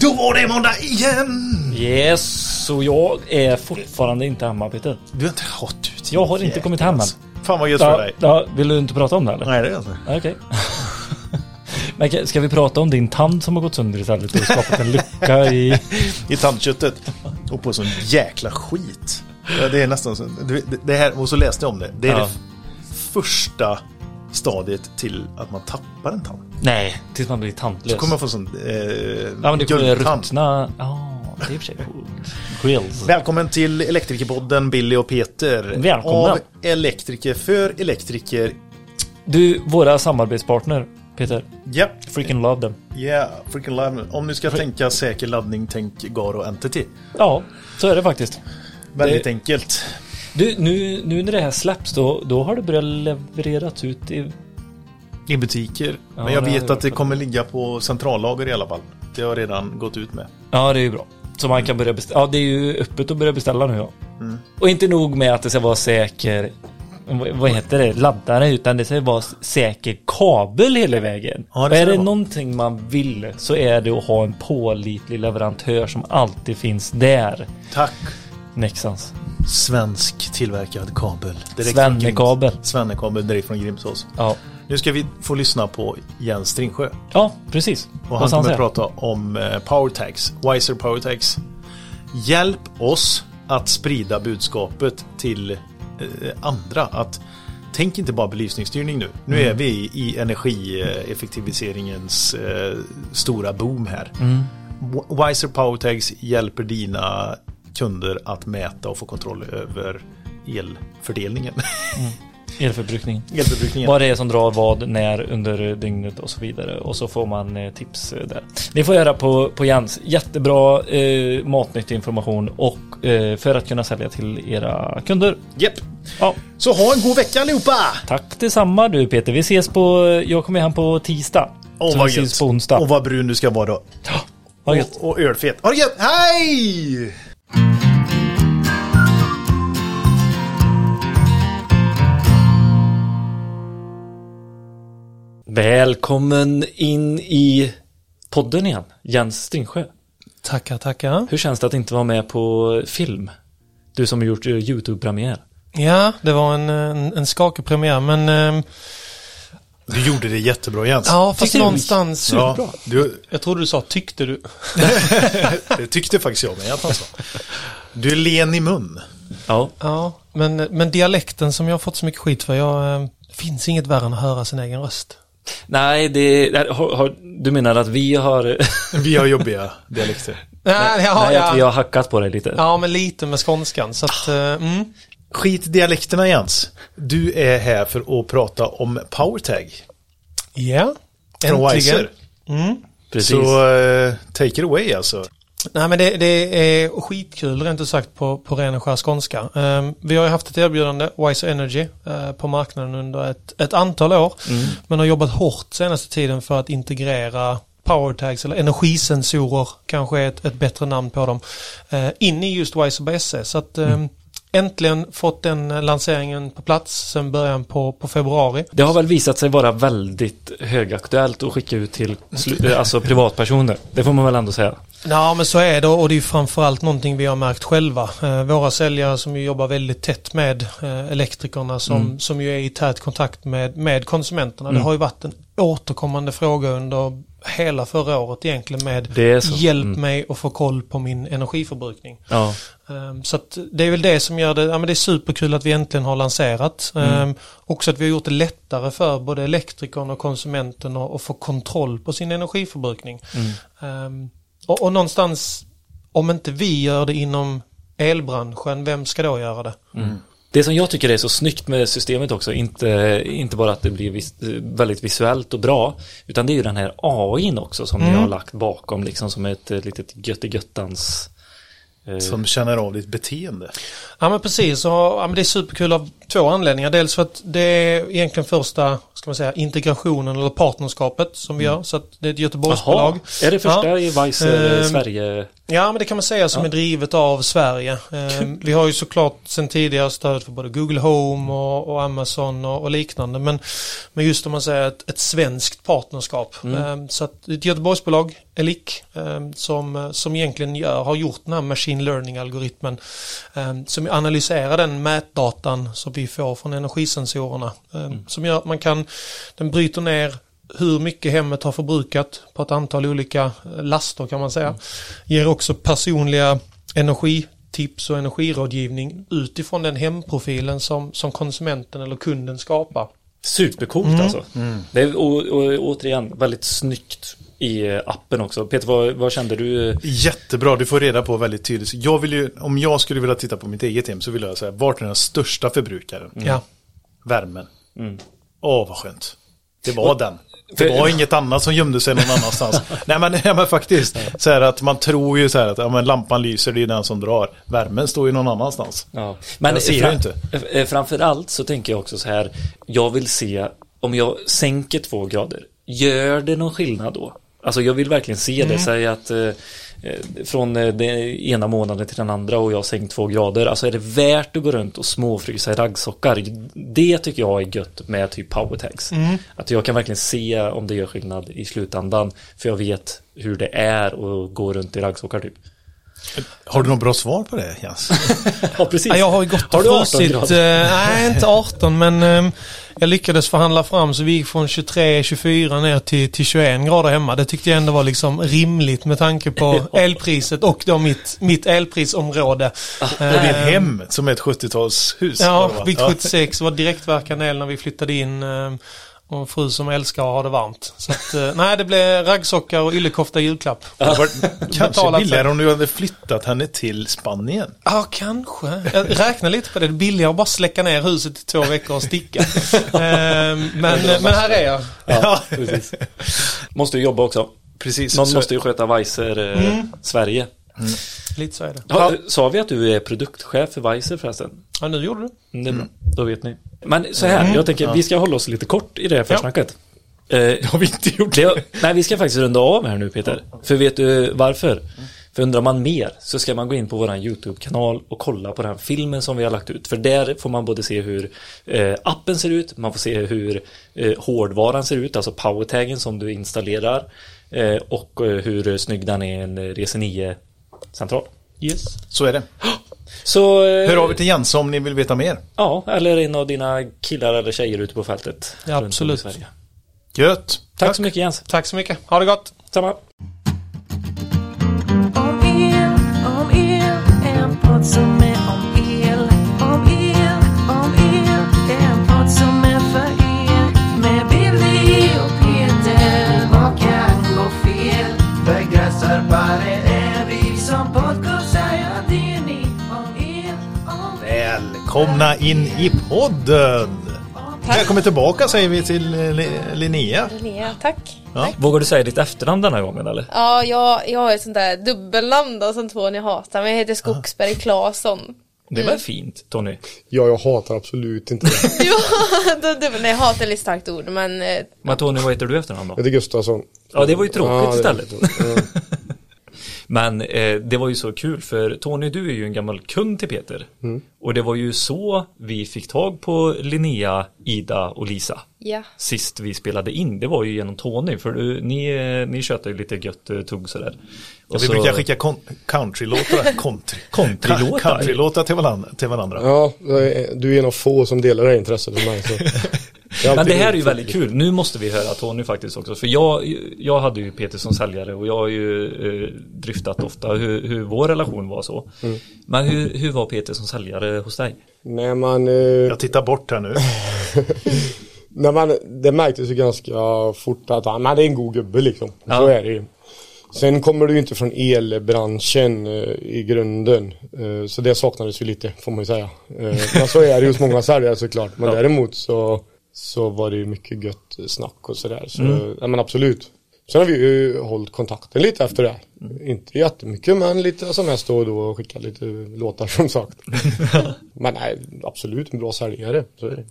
Då var det måndag igen! Yes, och jag är fortfarande inte hemma Peter. Du har inte gått ut. Jag har inte kommit hem än. Fan vad gött för dig. ja, vill du inte prata om det eller? Nej det är inte. Okej. Men ska vi prata om din tand som har gått sönder istället och skapat en lucka i... I tandköttet. Och på sån jäkla skit. Det är nästan så. det- här, och så läste jag om det. Det är det första stadiet till att man tappar en tand. Nej, tills man blir tandlös. Så kommer man få sån eh, Ja men det kommer ruttna... Ja, det är i och för sig coolt. Grills. Välkommen till Elektrikerpodden Billy och Peter. Välkomna. Av elektriker för elektriker. Du, våra samarbetspartner Peter. Ja, Freaking love them. yeah, freaking love. Om du ska tänka säker laddning, tänk Garo Entity. Ja, så är det faktiskt. Väldigt Det- enkelt. Du, nu, nu när det här släpps då, då har det börjat levereras ut i... I butiker. Ja, Men jag vet att det kommer ligga på centrallager i alla fall. Det har jag redan gått ut med. Ja, det är ju bra. Så man kan börja beställa. Ja, det är ju öppet att börja beställa nu ja. Mm. Och inte nog med att det ska vara säker... vad- heter det? Laddare, utan det ska vara säker kabel hela vägen. Ja, det är det det någonting man vill så är det att ha en pålitlig leverantör som alltid finns där. Tack. Nexans. Svensk tillverkad kabel. Svennekabel. Svennekabel direkt från Grimsås. Ja. Nu ska vi få lyssna på Jens Stringsjö. ja, precis. Och han kommer prata om eh, powertags. Wiser powertags. Hjälp oss att sprida budskapet till eh, andra. Att tänk inte bara belysningsstyrning nu. Nu Mm. är vi i energieffektiviseringens eh, stora boom här. Mm. Wiser powertags hjälper dina kunder att mäta och få kontroll över elfördelningen. Elförbrukningen. Elförbrukningen. Vad det är som drar vad, när, under dygnet och så vidare. Och så får man eh, tips eh, där. Ni får göra på, på Jens. Jättebra eh, matnyttig information och eh, för att kunna sälja till era kunder. Japp. Ja, Så ha en god vecka allihopa! tack detsamma du Peter. Vi ses på, jag kommer hem på tisdag. Åh vad gött. på onsdag. Och vad brun du ska vara då. Vad gött. Och, och ölfet. Ha det gött! Hej! Välkommen in i podden igen. Jens Stringsjö. Tackar, tackar. Hur känns det att inte vara med på film? Du som har gjort eh, YouTube-premiär. Ja, det var en, en, en skakig premiär, men eh, Du gjorde det jättebra Jens. ja, fast Tyckte du- någonstans... Ja, du, Jag trodde du sa tyckte du. det tyckte faktiskt jag med att han sa. Du är len i mun. Ja, Ja, men, men dialekten som jag har fått så mycket skit för, jag, eh, finns inget värre än att höra sin egen röst. Nej, det, har, har, du menar att vi har, Vi har jobbiga dialekter. Nej, ja, nej, att vi har hackat på det lite? ja, men lite med skånskan. Så att, eh, mm. Skit i dialekterna Jens. Du är här för att prata om powertag. Ja, Från äntligen. Wiser. Mm. Precis. Så eh, take it away alltså. Nej men det, det är skitkul rent ut sagt på, på ren och skär skånska. Ehm, vi har ju haft ett erbjudande, Wiser Energy, eh, på marknaden under ett, ett antal år. Men har jobbat hårt senaste tiden för att integrera powertags eller energisensorer, kanske är ett, ett bättre namn på dem, eh, in i just Wiser BSC. Så att ehm, äntligen fått den lanseringen på plats sen början på, på februari. Det har väl visat sig vara väldigt högaktuellt att skicka ut till alltså privatpersoner. Det får man väl ändå säga. Ja men så är det och det är framförallt någonting vi har märkt själva. Eh, våra säljare som jobbar väldigt tätt med eh, elektrikerna som, Mm. som ju är i tät kontakt med, med konsumenterna. Mm. Det har ju varit en återkommande fråga under hela förra året egentligen med hjälp Mm. mig att få koll på min energiförbrukning. Ja. Um, så det är väl det som gör det, ja men det är superkul att vi äntligen har lanserat. Mm. Um, också att vi har gjort det lättare för både elektrikern och konsumenten att, att få kontroll på sin energiförbrukning. Mm. Och, och någonstans, om inte vi gör det inom elbranschen, vem ska då göra det? Det som jag tycker är så snyggt med systemet också, inte, inte bara att det blir vis, väldigt visuellt och bra, utan det är ju den här AIn också som ni Mm. har lagt bakom, liksom som ett litet göttegöttans eh, Som känner av ditt beteende. Ja men precis, och, ja, men det är superkul av två anledningar. Dels för att det är egentligen första, ska man säga, integrationen eller partnerskapet som vi gör. Så att det är ett Göteborgsbolag. Jaha, är det första Ja. i Weiser Ehm, Sverige? Ja, men det kan man säga som är drivet av Sverige. Eh, vi har ju såklart sedan tidigare stöd för både Google Home och, och Amazon och, och, liknande. Men, men just om man säger ett, ett svenskt partnerskap. Eh, så att ett Göteborgsbolag, Elic, eh, som, som egentligen gör, har gjort den här machine learning-algoritmen. Som analyserar den mätdatan som vi får från energisensorerna. Eh, som gör att man kan, den bryter ner hur mycket hemmet har förbrukat på ett antal olika eh, laster kan man säga. Ger också personliga energitips och energirådgivning utifrån den hemprofilen som, som konsumenten eller kunden skapar. Supercoolt mm. alltså. Mm. Det är och, och, återigen väldigt snyggt i appen också. Peter, vad, vad, kände du? Jättebra, du får reda på väldigt tydligt. Jag vill ju, om jag skulle vilja titta på mitt eget hem så vill jag säga, vart är den största förbrukaren? Mm. Ja. Värmen. Mm. Åh, vad skönt. Det var och, den. Det var inget annat som gömde sig någon annanstans. Nej men, ja, men faktiskt. Så här att man tror ju så här att ja, men lampan lyser, det är den som drar. Värmen står ju någon annanstans. Ja. Men jag ser fram, inte. Eh, framförallt så tänker jag också så här. Jag vill se om jag sänker två grader. Gör det någon skillnad då? Alltså jag vill verkligen se mm. det. Säg att eh, Eh, från eh, den ena månaden till den andra och jag har sänkt två grader. Alltså är det värt att gå runt och småfrysa i raggsockar? Det tycker jag är gött med typ powertags. Mm. Att jag kan verkligen se om det gör skillnad i slutändan. För jag vet hur det är att gå runt i raggsockar typ. Har du något bra svar på det Jens? ja precis. Ja, jag har ju gått och frusit, eh, nej inte 18 men eh, jag lyckades förhandla fram så vi gick från 23-24 ner till, till 21 grader hemma. Det tyckte jag ändå var liksom rimligt med tanke på elpriset och då mitt, mitt elprisområde. Och ditt hem som är ett 70-talshus. Ja, byggt 76 var direktverkande el när vi flyttade in. Och en fru som älskar att ha det varmt. Så att, eh, nej, det blev raggsockar och yllekofta julklapp. kanske billigare om du hade flyttat henne till Spanien. Ja, kanske. Jag räknar lite på det. Det är billigare att bara släcka ner huset i två veckor och sticka. Ehm, men, men här är jag. Ja, precis. Måste ju jobba också. Precis. Någon så... måste ju sköta Weiser eh, mm. Sverige. Mm. Lite så är det. Ja, sa vi att du är produktchef för Weiser förresten? Ja, nu gjorde du. Mm, det är bra. Mm. Då vet ni. Men så här, mm. jag tänker ja. vi ska hålla oss lite kort i det här försnacket. Ja. Eh, det har vi inte gjort. Det, nej, vi ska faktiskt runda av här nu Peter. För vet du varför? För undrar man mer så ska man gå in på våran YouTube-kanal och kolla på den filmen som vi har lagt ut. För där får man både se hur eh, appen ser ut, man får se hur eh, hårdvaran ser ut, alltså powertaggen som du installerar eh, och eh, hur snygg den är i en Rese 9 central. Yes. Så är det. Så, eh, Hör av er till Jens om ni vill veta mer. Ja, eller en av dina killar eller tjejer ute på fältet. Ja, absolut. Gött. Tack, Tack så mycket Jens. Tack så mycket. Ha det gott. Samma. Om el, om el, en podd som välkomna in i podden! Tack. Välkommen tillbaka säger vi till Linnea. Linnea, tack. Ja. tack. Vågar du säga ditt efternamn denna gången eller? Ja, jag, jag har ett sånt där dubbelnamn då som Tony hatar, men jag heter Skogsberg Claesson. Det var mm. fint, Tony. Ja, jag hatar absolut inte det. ja, dubbel, nej, hat är lite starkt ord, men... Eh, men Tony, vad heter du efternamn då? Jag heter Gustafsson. Ja, det var ju tråkigt ja, istället. Ja. Men eh, det var ju så kul för Tony du är ju en gammal kund till Peter. Mm. Och det var ju så vi fick tag på Linnea, Ida och Lisa. Ja. Sist vi spelade in, det var ju genom Tony för du, ni, ni tjötar ju lite gött eh, tugg sådär. Ja, vi så... brukar skicka countrylåtar country, countrylåtar country till, varandra, till varandra. Ja, du är en av få som delar det intresset med mig. Så. Men det här är ju väldigt kul. Nu måste vi höra Tony faktiskt också. För jag, jag hade ju Peter som säljare och jag har ju eh, dryftat ofta hur, hur vår relation var så. Mm. Men hur, hur var Peter som säljare hos dig? Nej, man... Eh... Jag tittar bort här nu. Nej, man, det märktes ju ganska fort att han är en god gubbe liksom. Ja. Så är det ju. Sen kommer du ju inte från elbranschen eh, i grunden. Eh, så det saknades ju lite får man ju säga. Eh, men så är det ju hos många säljare såklart. Men ja. däremot så så var det ju mycket gött snack och sådär. Så, mm. ja men absolut. Sen har vi ju hållit kontakten lite efter det. Mm. Inte jättemycket men lite som helst då och då och skickat lite låtar som sagt. men nej, absolut en bra säljare. Så är det.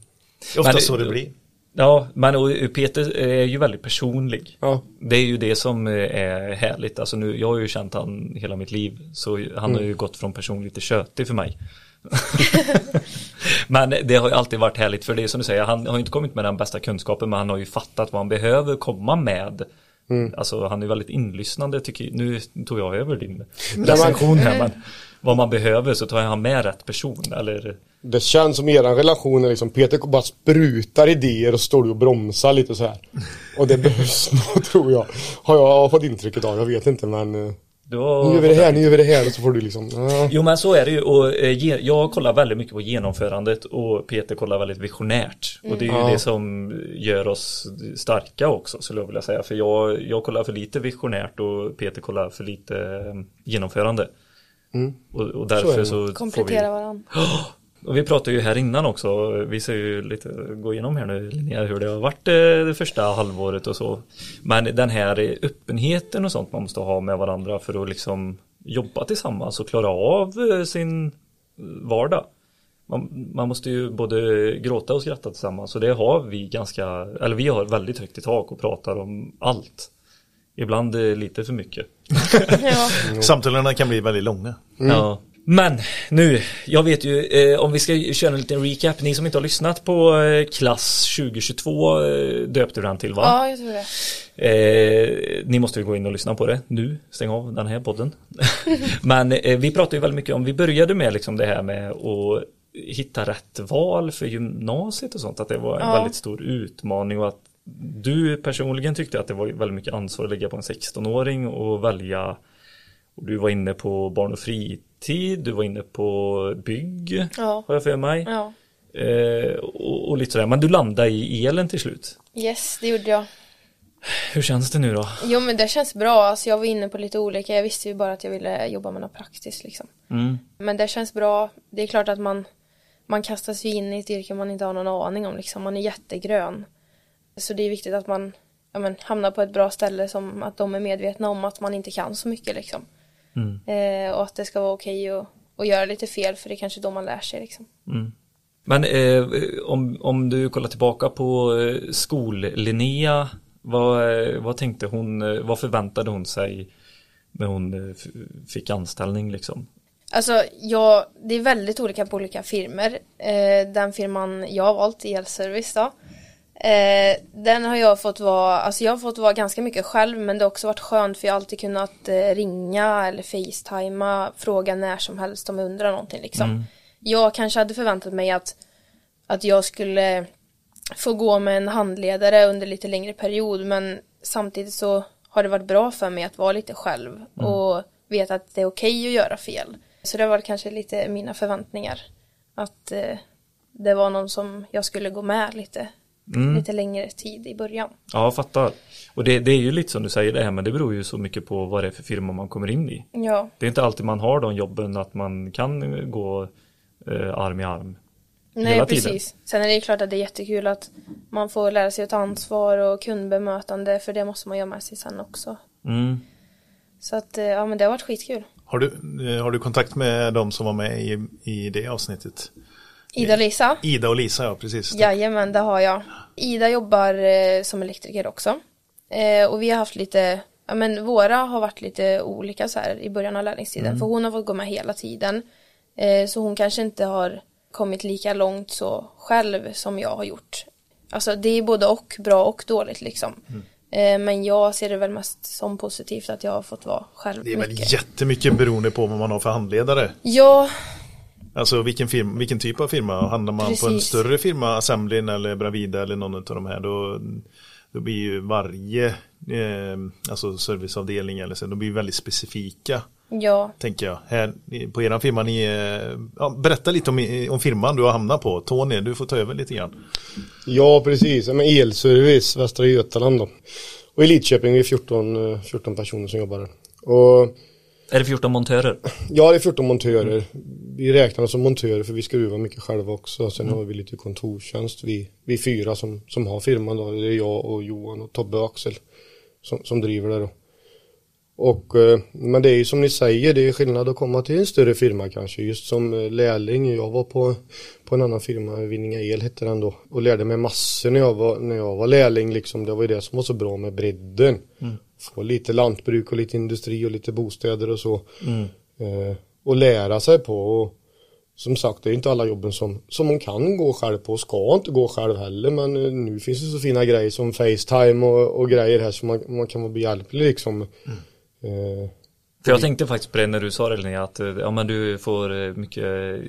Ofta men, så det blir. Ja, men och Peter är ju väldigt personlig. Ja. Det är ju det som är härligt. Alltså nu, jag har ju känt han hela mitt liv. Så han har ju gått från personlig till tjötig för mig. men det har ju alltid varit härligt för det är som du säger, han har ju inte kommit med den bästa kunskapen men han har ju fattat vad han behöver komma med. Alltså han är väldigt inlyssnande tycker jag. Nu tog jag över din recension här men vad man behöver så tar han med rätt person eller Det känns som eran relation är liksom Peter bara sprutar idéer och står och bromsar lite så här. Och det behövs nog tror jag. Har jag fått intrycket av, jag vet inte men eh, du har Nu gör vi det här, nu gör vi det här och så får du liksom ja. Jo men så är det ju och eh, jag kollar väldigt mycket på genomförandet och Peter kollar väldigt visionärt och det är ju Ja. det som gör oss starka också skulle jag vilja säga för jag, jag kollar för lite visionärt och Peter kollar för lite eh, genomförande och, och Så är därför det. så, får vi Komplettera varandra. och vi pratade ju här innan också, vi ska ju lite gå igenom här nu Linnea hur det har varit eh, det första halvåret och så. Men den här öppenheten och sånt man måste ha med varandra för att liksom jobba tillsammans och klara av eh, sin vardag. Man, man måste ju både gråta och skratta tillsammans och det har vi ganska, eller vi har väldigt högt i tak och pratar om allt. Ibland eh, lite för mycket. Ja. Samtalen kan bli väldigt långa. Ja. Men nu, jag vet ju eh, om vi ska köra en liten recap, ni som inte har lyssnat på eh, klass 2022 eh, döpte du den till va? ja, jag tror det. Eh, ni måste ju gå in och lyssna på det nu, stäng av den här podden. Men eh, vi pratade ju väldigt mycket om, vi började med liksom det här med att hitta rätt val för gymnasiet och sånt, att det var en Ja. väldigt stor utmaning och att du personligen tyckte att det var väldigt mycket ansvar att lägga på en 16-åring och välja och du var inne på barn och fritid, du var inne på bygg, Ja. har jag för mig. Ja. Eh, och, och lite sådär, men du landade i elen till slut. Yes, det gjorde jag. Hur känns det nu då? Jo men det känns bra, alltså jag var inne på lite olika, jag visste ju bara att jag ville jobba med något praktiskt liksom. Mm. Men det känns bra, det är klart att man, man kastas ju in i ett yrke man inte har någon aning om liksom, man är jättegrön. Så det är viktigt att man ja, men, hamnar på ett bra ställe som att de är medvetna om att man inte kan så mycket liksom. Eh, och att det ska vara okej att, att göra lite fel för det är kanske då man lär sig liksom. Men eh, om, om du kollar tillbaka på eh, skol-Linnea, vad, eh, vad tänkte hon, eh, vad förväntade hon sig när hon eh, fick anställning liksom? Alltså, jag, det är väldigt olika på olika firmer. Eh, den firman jag har valt, Elservice då. Eh, den har jag fått vara, alltså jag har fått vara ganska mycket själv men det har också varit skönt för jag har alltid kunnat eh, ringa eller facetima, fråga när som helst om jag undrar någonting liksom. Jag kanske hade förväntat mig att, att jag skulle få gå med en handledare under lite längre period men samtidigt så har det varit bra för mig att vara lite själv och veta att det är okej att göra fel. Så det var kanske lite mina förväntningar. Att eh, det var någon som jag skulle gå med lite, lite längre tid i början. Ja, fattar. Och det, det är ju lite som du säger det här, men det beror ju så mycket på vad det är för firma man kommer in i. Ja, Det är inte alltid man har de jobben att man kan gå eh, arm i arm. nej Hela tiden. precis. Sen är det klart att det är jättekul att man får lära sig att ta ansvar och kundbemötande för det måste man göra med sig sen också. Mm. Så att eh, ja men det har varit skitkul. Har du, eh, har du kontakt med de som var med i, i det avsnittet? Ida och Lisa? Ida och Lisa, ja precis. Jajamän, det har jag. Ida jobbar eh, som elektriker också. Eh, och vi har haft lite, ja men våra har varit lite olika så här i början av lärlingstiden. För hon har fått gå med hela tiden. Eh, så hon kanske inte har kommit lika långt så själv som jag har gjort. Alltså det är både och, bra och dåligt liksom. Eh, men jag ser det väl mest som positivt att jag har fått vara själv Det är väl mycket. jättemycket beroende på vad man har för handledare. Ja, Alltså vilken, firma, vilken typ av firma. Handlar man på en Precis. större firma, Assemblin eller Bravida eller någon av de här, då, då blir ju varje eh, alltså serviceavdelning eller så, de blir väldigt specifika. ja. Tänker jag. Här, på eran firma, ni, eh, ja, berätta lite om, om firman du har hamnat på. Tony, du får ta över lite grann. Ja precis, men elservice Västra Götaland då. Och i Lidköping vi är 14, eh, 14 personer som jobbar där. Och Är det 14 montörer? ja det är 14 montörer. Vi räknar som montörer för vi skruvar mycket själva också. Sen har vi lite kontorstjänst. Vi, vi fyra som, som har firman då. Det är jag och Johan och Tobbe och Axel som, som driver det då. Och, eh, men det är ju som ni säger, det är skillnad att komma till en större firma kanske. Just som eh, lärling, jag var på, på en annan firma, Vinninga El hette den då. Och lärde mig massor när jag var, när jag var lärling liksom. Det var ju det som var så bra med bredden. Få lite lantbruk och lite industri och lite bostäder och så. Eh, och lära sig på. Och, som sagt, det är inte alla jobben som, som man kan gå själv på och ska inte gå själv heller. Men eh, nu finns det så fina grejer som Facetime och, och grejer här som man, man kan vara behjälplig liksom. Eh, För jag tänkte faktiskt på det när du sa det Linnea, att eh, ja, men du får eh, mycket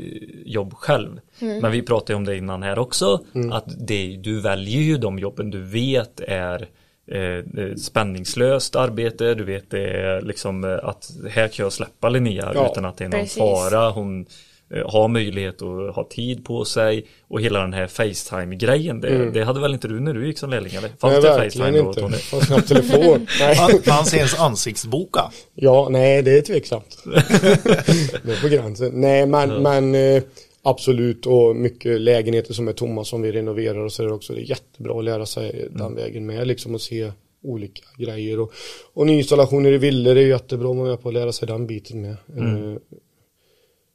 jobb själv. Men vi pratade om det innan här också, att det, du väljer ju de jobben du vet är eh, eh, spänningslöst arbete, du vet det är liksom eh, att här kan jag släppa Linnea Ja, utan att det är någon precis. fara, hon eh, har möjlighet att ha tid på sig och hela den här Facetime-grejen, det, det hade väl inte du när du gick som lärling eller? Fanns nej, det Facetime då inte. Fanns knappt telefon. nej. Fanns ens ansiktsboka? Ja, nej det är tveksamt. det är på gränsen. Nej men, men eh, absolut och mycket lägenheter som är tomma som vi renoverar och så är det också. Det är jättebra att lära sig den vägen med liksom och se olika grejer. Och, och nyinstallationer i villor är jättebra att vara med på att lära sig den biten med. Eh,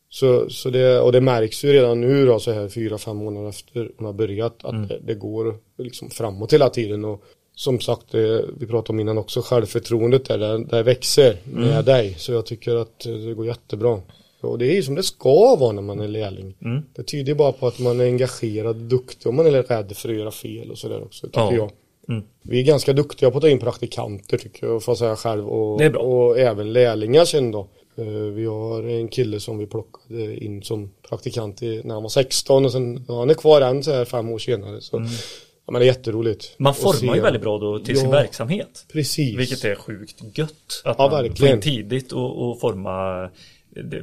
så, så det, och det märks ju redan nu då så här fyra, fem månader efter man har börjat att det, det går liksom framåt hela tiden. Och som sagt, det, vi pratade om innan också, självförtroendet där, där, där växer med dig. Så jag tycker att det går jättebra. Och det är ju som det ska vara när man är lärling. Det tyder ju bara på att man är engagerad, duktig och man är rädd för att göra fel och sådär också, tycker Ja. jag. Mm. Vi är ganska duktiga på att ta in praktikanter tycker jag, får jag säga själv. Och, och även lärlingar sen då. Eh, Vi har en kille som vi plockade in som praktikant i, när han var 16 och sen, han är kvar än så här fem år senare. Så, ja, men det är jätteroligt. Mm. Man formar ju väldigt bra då till sin Ja, verksamhet. Precis. Vilket är sjukt gött. Att Ja, man verkligen. får in tidigt och, och forma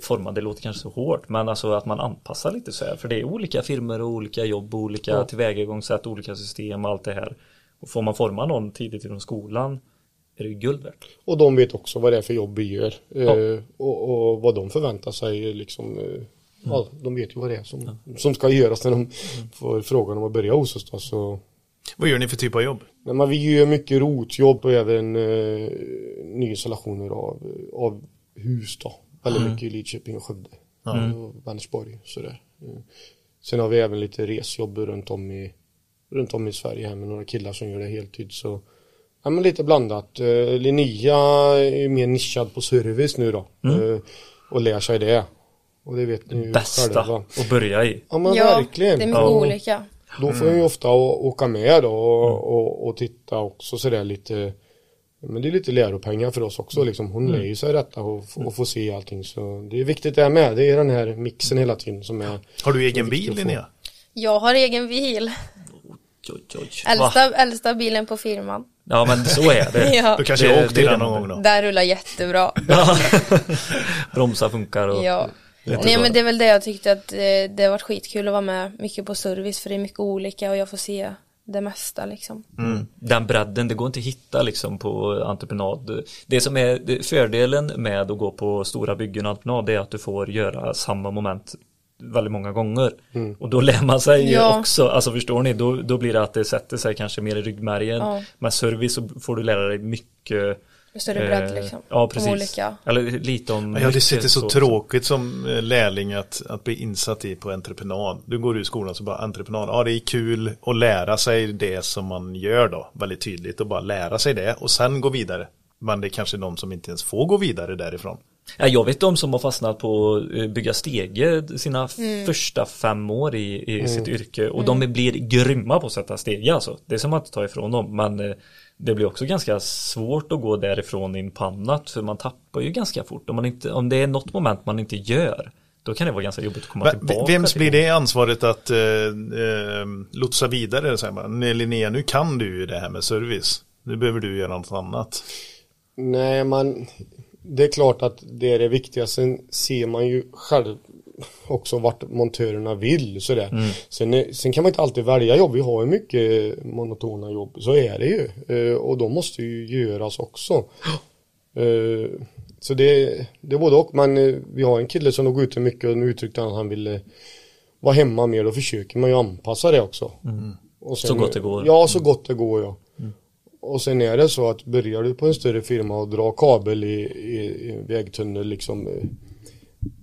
forma, det låter kanske så hårt, men alltså att man anpassar lite så här. För det är olika firmor och olika jobb, och olika Ja. tillvägagångssätt, olika system och allt det här. Och får man forma någon tidigt inom skolan är det guld värt. Och de vet också vad det är för jobb vi gör. Ja. Eh, och, och vad de förväntar sig liksom. Eh, ja, de vet ju vad det är som, som ska göras när de får frågan om att börja hos oss då. Så, Vad gör ni för typ av jobb? Nej, men vi gör mycket rotjobb och även eh, nyinstallationer av, av hus då. Väldigt mycket i Lidköping och Skövde. Och Vänersborg och sådär. Eh, Sen har vi även lite resjobb runt om i, runt om i Sverige här med några killar som gör det heltid. Så ja, men lite blandat. Eh, Linnea är mer nischad på service nu då. Eh, och lär sig det. Och det vet ni ju Bästa själva. att börja i. Ja men ja, verkligen. det är mycket Ja. olika. Då får jag ju ofta åka med då och, och, och titta också sådär lite Men det är lite läropengar för oss också liksom. Hon lär ju sig detta och, och får se allting så Det är viktigt det här med. Det är den här mixen hela tiden som är Har du egen bil. Linnea? Jag har egen bil. Oj, oj? Äldsta, äldsta bilen på firman. Ja men så är det. Ja. Du kanske Det- har åkt i den någon gång då? Den rullar jättebra. Bromsar funkar och Ja. Nej men det är väl det jag tyckte att eh, det har varit skitkul att vara med mycket på service för det är mycket olika och jag får se det mesta liksom. Mm. Den bredden, det går inte att hitta liksom på entreprenad. Det som är fördelen med att gå på stora byggen och entreprenad är att du får göra samma moment väldigt många gånger. Och då lär man sig Ja. också, alltså förstår ni, då, då blir det att det sätter sig kanske mer i ryggmärgen. Ja. Med service så får du lära dig mycket Större bredd eh, liksom. Ja, Om precis. olika. Eller lite om Ja, det sitter så tråkigt som eh, lärling att, att bli insatt i på entreprenad. Du går ur skolan så bara entreprenad, ja det är kul att lära sig det som man gör då, väldigt tydligt och bara lära sig det och sen gå vidare. Men det är kanske de som inte ens får gå vidare därifrån. Ja, jag vet de som har fastnat på att eh, bygga stege sina första fem år i, i sitt yrke och de blir grymma på att sätta stege alltså. Det ska man inte ta ifrån dem men eh, det blir också ganska svårt att gå därifrån in på annat för man tappar ju ganska fort. Om, man inte, om det är något moment man inte gör då kan det vara ganska jobbigt att komma Men tillbaka Vems till. blir det ansvaret att eh, eh, lotsa vidare? Så här, bara, "Nej, Linnea, nu kan du ju det här med service. Nu behöver du göra något annat. Nej man Det är klart att det är det viktiga Sen ser man ju själv också vart montörerna vill sådär. Mm. Sen, sen kan man inte alltid välja jobb. Vi har ju mycket monotona jobb. Så är det ju. Eh, och de måste ju göras också. Eh, så det, det är både och. Men eh, vi har en kille som låg ute mycket och nu uttryckte han att han ville vara hemma mer. Då försöker man ju anpassa det också. Och Så gott det går. Ja, så gott det går ja. Och sen är det så att börjar du på en större firma och dra kabel i, i, i vägtunnel liksom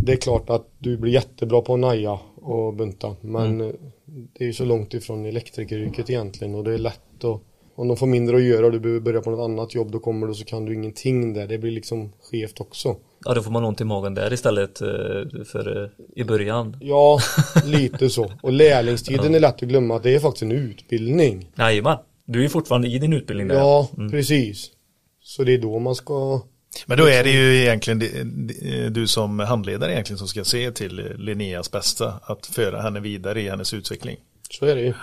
Det är klart att du blir jättebra på att naja och bunta men eh, det är ju så långt ifrån elektrikeryrket egentligen och det är lätt att om de får mindre att göra och du behöver börja på något annat jobb då kommer du så kan du ingenting där. Det blir liksom skevt också. Ja, då får man ont i magen där istället eh, för eh, i början. Ja, lite så. Och lärlingstiden är lätt att glömma att det är faktiskt en utbildning. Jajamän. Du är fortfarande i din utbildning där. Ja, precis. Så det är då man ska Men då är det ju egentligen di- du som handledare egentligen som ska se till Linneas bästa. Att föra henne vidare i hennes utveckling. Så är det ju.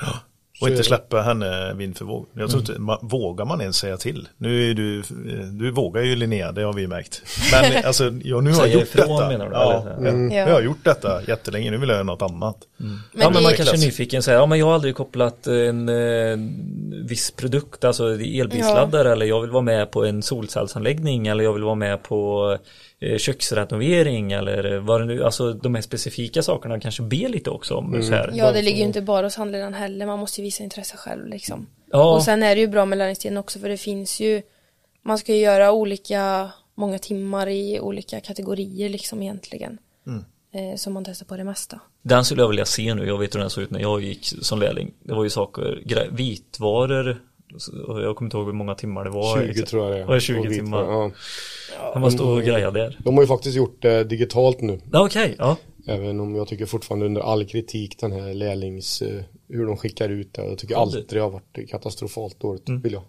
Och inte släppa henne vind för våg. Jag tror inte, Mm. man, vågar man ens säga till? Nu är du, du vågar ju Linnea, det har vi märkt. Men alltså, ja, nu har jag gjort ifrån, detta. menar du, Ja, eller? jag, Ja. jag har gjort detta jättelänge, nu vill jag göra något annat. ja, men det man är- kanske är nyfiken säger, ja men jag har aldrig kopplat en eh, viss produkt, alltså elbilsladdare eller jag vill vara med på en solcellsanläggning eller jag vill vara med på eh, köksrenovering eller vad det nu, alltså de här specifika sakerna kanske be lite också om så här. Ja, det ligger ju inte bara hos handledaren heller. Man måste ju visa intresse själv liksom. Ja. Och sen är det ju bra med lärlingstiden också för det finns ju Man ska ju göra olika Många timmar i olika kategorier liksom egentligen. Eh, som man testar på det mesta. Den skulle jag vilja se nu, jag vet hur den såg ut när jag gick som lärling. Det var ju saker, vitvaror, jag kommer inte ihåg hur många timmar det var. 20 tror jag det är. Var det 20 Och vit- timmar? Ja. Man måste stå och greja där. De har ju faktiskt gjort det digitalt nu. Ja, Okej, ja. Även om jag tycker fortfarande under all kritik den här lärlings, eh, hur de skickar ut det. Jag tycker Ja, alltid det har varit katastrofalt dåligt, vill jag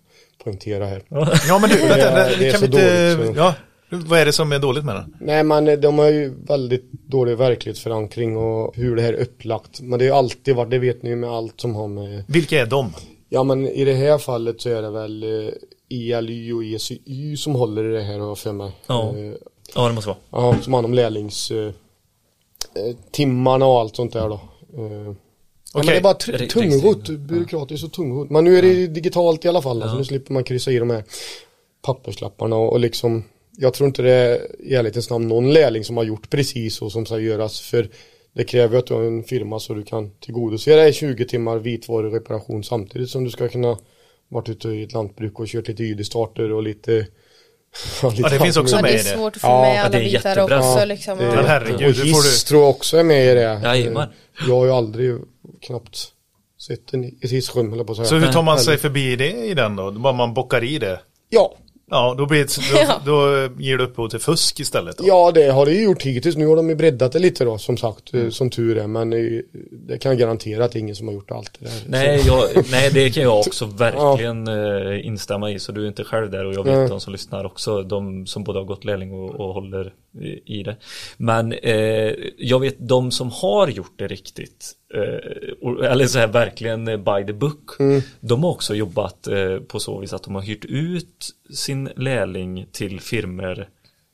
poängtera här. Ja men du, vänta, det är kan vi inte, dåligt, så- ja, vad är det som är dåligt med den? Nej men eh, de har ju väldigt dålig verklighetsförankring och hur det här är upplagt. Men det har ju alltid varit, det vet ni ju med allt som har med Vilka är de? Ja men i det här fallet så är det väl eh, ELY och ECY som håller i det här har jag för mig. Ja. Eh, Ja, det måste vara. Ja, som hand om lärlings eh, timmarna och allt sånt där då. Ja, men det är bara tungrot, byråkratiskt och tungrot. Men nu är det digitalt i alla fall, alltså, nu slipper man kryssa i de här papperslapparna och, och liksom Jag tror inte det är i ärlighetens namn någon lärling som har gjort precis så som ska göras för det kräver att du har en firma så du kan tillgodose dig 20 timmar vitvarureparation samtidigt som du ska kunna varit ute i ett lantbruk och kört lite ID-starter och lite Ja, lite Ja, det finns allt också Ja, möjligt. det med är i det. svårt att få Ja, med ja, alla det är bitar jättebra. också Ja, liksom. det- Ja. Men herregud, och det får hiss du... tror jag också är med i det. Jajamän. Jag har ju aldrig knappt sett en, ett hissrum på. Så hur tar man sig förbi det i den då? Bara man bockar i det? Ja, Ja, då, blir det, då, då ger det upphov till fusk istället då. ja det har det ju gjort hittills. Nu har de ju breddat det lite då som sagt, Mm. eh, som tur är. Men eh, det kan jag garantera att det är ingen som har gjort allt det där. Nej, jag, nej, det kan jag också verkligen eh, instämma i. Så du är inte själv där och jag vet Nej. de som lyssnar också. De som både har gått lärling och, och håller i, det. Men eh, jag vet de som har gjort det riktigt. Eh, eller så här verkligen by the book. De har också jobbat eh, på så vis att de har hyrt ut sin lärling till firmer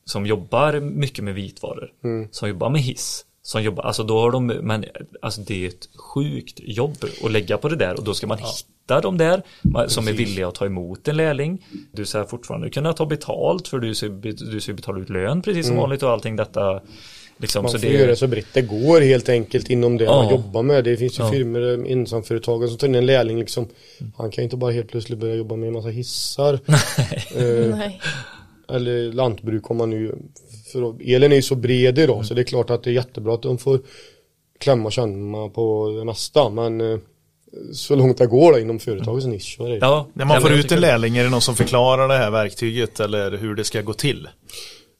som jobbar mycket med vitvaror. Som jobbar med hiss. Som jobbar, alltså då har de, men alltså det är ett sjukt jobb att lägga på det där och då ska man hitta de där som är villiga att ta emot en lärling. Du ska fortfarande kunna ta betalt för du ska, du ska betala ut lön precis som vanligt och allting detta. Liksom, Man så får det, göra så brett det går helt enkelt inom det Ja. man jobbar med. Det finns ju Ja. firmor, eh, ensamföretagare som tar in en lärling liksom. Han kan ju inte bara helt plötsligt börja jobba med en massa hissar. eh, Nej. eller lantbruk om man nu för elen är ju så bred idag så det är klart att det är jättebra att de får klämma och känna på det mesta men eh, så långt det går då, inom företagets nisch så är det. ja, När man får ut en lärling, är det någon som förklarar det här verktyget eller hur det ska gå till?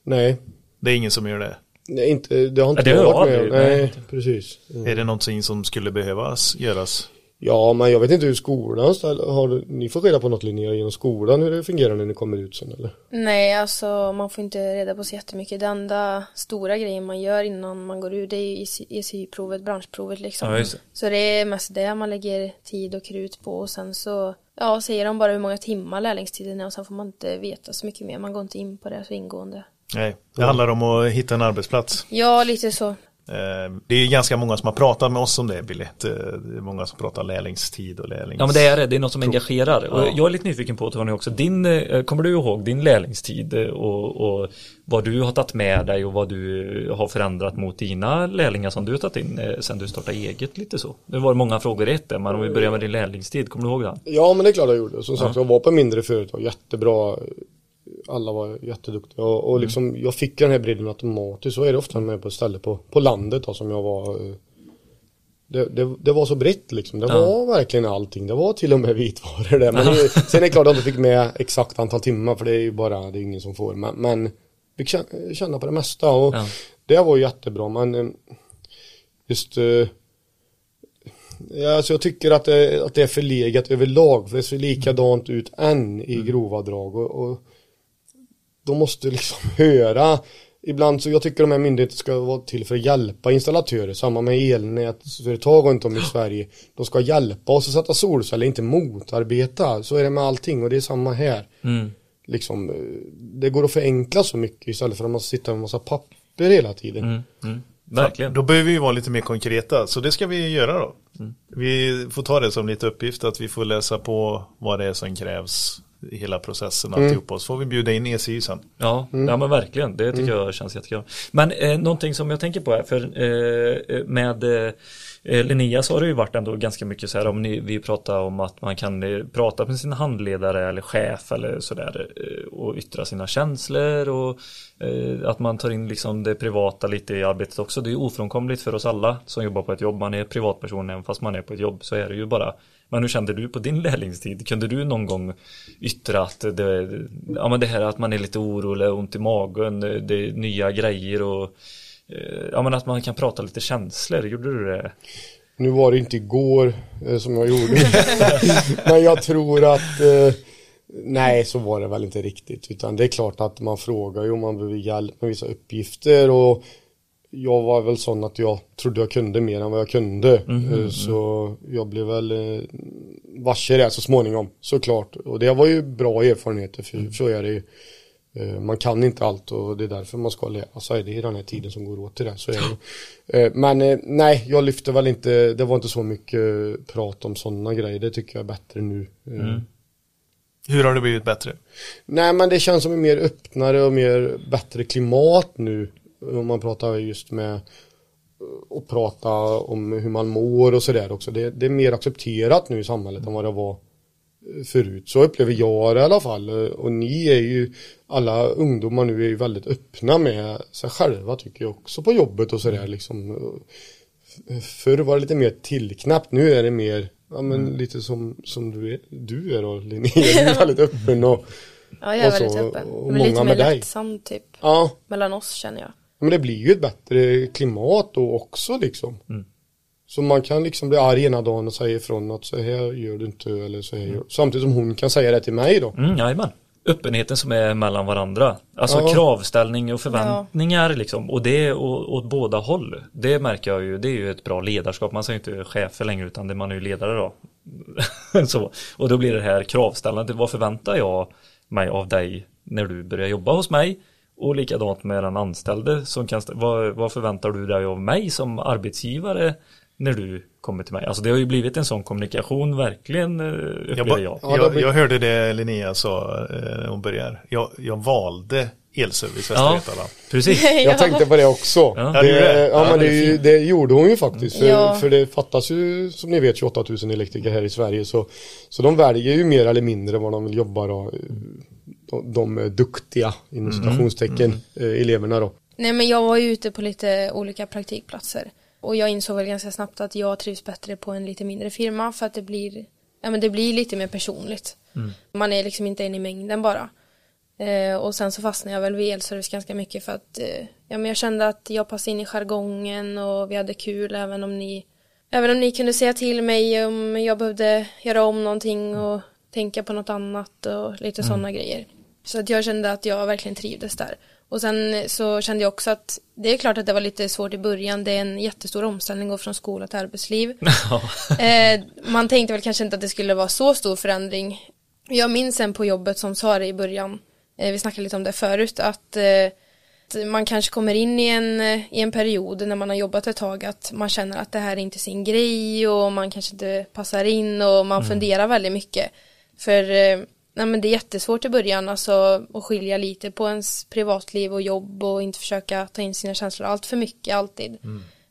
Nej, Det är ingen som gör det. nej inte, det har inte Ja, det jag varit med. Nej, precis. Mm. Är det någonting som skulle behövas göras? Ja, men jag vet inte hur skolan har ni får reda på något Linnea genom skolan hur det fungerar när ni kommer ut sen eller? Nej, alltså man får inte reda på så jättemycket. Det enda stora grejen man gör innan man går ut det är ju ECY-provet, branschprovet liksom. Ja, det. Så det är mest det man lägger tid och krut på och sen så ja, säger de bara hur många timmar lärlingstiden är och sen får man inte veta så mycket mer. Man går inte in på det så ingående. Nej, det handlar om att hitta en arbetsplats. Ja, lite så. Eh, Det är ganska många som har pratat med oss om det Billy. Det det är många som pratar lärlingstid och lärlings... Ja men det är det, det är något som engagerar. Och Ja. jag är lite nyfiken på Tony också, din, eh, kommer du ihåg din lärlingstid eh, och, och vad du har tagit med dig och vad du har förändrat mot dina lärlingar som du har tagit in sen du startade eget lite så? Det var många frågor i ett men om vi börjar med din lärlingstid, kommer du ihåg den? Ja men det är klart jag gjorde. Som sagt jag var på mindre företag, jättebra. Alla var jätteduktiga och, och liksom jag fick den här bredden automatiskt. Så är det ofta med på ett ställe på, på landet då, som jag var. eh, Det, det, det var så brett liksom. Det Ja. var verkligen allting. Det var till och med vitvaror där. Men det, sen är det klart att jag inte fick med exakt antal timmar för det är ju bara, det är ingen som får. Men, men fick känna- på det mesta och Ja. det var jättebra. Men eh, just eh, Ja, alltså jag tycker att det, att det är förlegat överlag. För det ser likadant ut än i grova drag. Och, och de måste liksom höra. Ibland så jag tycker de här myndigheterna ska vara till för att hjälpa installatörer. Samma med elnätsföretag runt om i Sverige. De ska hjälpa oss att sätta solceller, inte motarbeta. Så är det med allting och det är samma här. Mm. Liksom, eh, det går att förenkla så mycket istället för att man sitter med en massa papper hela tiden. Mm. Mm. Verkligen. Då behöver vi vara lite mer konkreta, så det ska vi göra då. Vi får ta det som lite uppgift att vi får läsa på vad det är som krävs i hela processen alltihopa. Och så får vi bjuda in ECI sen. Ja, ja men verkligen. Det tycker jag känns jättekul. Men eh, någonting som jag tänker på är, för eh, med eh, Linnea så har det ju varit ändå ganska mycket så här om ni, vi pratar om att man kan eh, prata med sin handledare eller chef eller sådär eh, och yttra sina känslor och eh, att man tar in liksom det privata lite i arbetet också. Det är ju ofrånkomligt för oss alla som jobbar på ett jobb. Man är privatperson även fast man är på ett jobb så är det ju bara. Men hur kände du på din lärlingstid? Kunde du någon gång yttra att det, ja, men det här att man är lite orolig, ont i magen, det är nya grejer och eh, ja, men att man kan prata lite känslor? Gjorde du det? Nu var det inte igår eh, som jag gjorde. Men jag tror att eh, Nej, så var det väl inte riktigt. Utan det är klart att man frågar ju om man behöver hjälp med vissa uppgifter och jag var väl sån att jag trodde jag kunde mer än vad jag kunde. Eh, Så jag blev väl eh, varse det så småningom, såklart. Och det var ju bra erfarenheter, för så är det ju. Eh, Man kan inte allt och det är därför man ska lära sig det i den här tiden som går åt till det. Så är det. Men nej, jag lyfte väl inte, det var inte så mycket prat om sådana grejer. Det tycker jag är bättre nu. Eh, Hur har det blivit bättre? Nej men det känns som en mer öppnare och mer bättre klimat nu. Om man pratar just med och prata om hur man mår och sådär också. Det, det är mer accepterat nu i samhället än vad det var eh, förut. Så upplever jag det i alla fall. Och ni är ju, alla ungdomar nu är ju väldigt öppna med sig själva tycker jag också på jobbet och sådär liksom. Förr var det lite mer tillknappt, nu är det mer, ja men lite som, som du är, du är då Linnea, du är väldigt öppen och Ja, jag är väldigt öppen. Men lite mer lättsam typ. ja, Mellan oss känner jag. Men det blir ju ett bättre klimat då också liksom. Så man kan liksom bli arg ena dagen och säga ifrån att så här gör du inte eller så här gör Samtidigt som hon kan säga det till mig då. Mm, jajamän. Öppenheten som är mellan varandra. Alltså Ja. kravställning och förväntningar liksom. Och det är åt båda håll. Det märker jag ju. Det är ju ett bra ledarskap. Man säger inte chefer längre utan det man är ju ledare då. så. Och då blir det här kravställandet. Vad förväntar jag mig av dig när du börjar jobba hos mig? Och likadant med den anställde som kan, vad, vad förväntar du dig av mig som arbetsgivare när du kommer till mig? Alltså det har ju blivit en sån kommunikation verkligen eh, upplever Jag, jag. Jag, jag hörde det Linnea sa eh, när hon började. Jag, jag valde elservice Västra Ja. Götaland. Precis. Jag tänkte på det också. Ja. Det ja, Ja, men det det gjorde hon ju faktiskt. För, Ja. för det fattas ju som ni vet 28 000 elektriker här i Sverige. Så, så de väljer ju mer eller mindre vad de vill jobba då. De, duktiga inom citationstecken eh, eleverna då. Nej men jag var ju ute på lite olika praktikplatser. Och jag insåg väl ganska snabbt att jag trivs bättre på en lite mindre firma för att det blir, ja men det blir lite mer personligt. Man är liksom inte en i mängden bara. Eh, och sen så fastnade jag väl vid elservice ganska mycket för att eh, ja, men jag kände att jag passade in i jargongen och vi hade kul även om ni även om ni kunde säga till mig om jag behövde göra om någonting och tänka på något annat och lite sådana grejer. Så att jag kände att jag verkligen trivdes där. Och sen så kände jag också att det är klart att det var lite svårt i början. Det är en jättestor omställning att gå från skola till arbetsliv. eh, man tänkte väl kanske inte att det skulle vara så stor förändring. Jag minns en på jobbet som sa det i början, eh, vi snackade lite om det förut, att eh, man kanske kommer in i en, i en period när man har jobbat ett tag att man känner att det här är inte sin grej och man kanske inte passar in och man funderar väldigt mycket. För eh, nej, men det är jättesvårt i början alltså att skilja lite på ens privatliv och jobb och inte försöka ta in sina känslor allt för mycket alltid.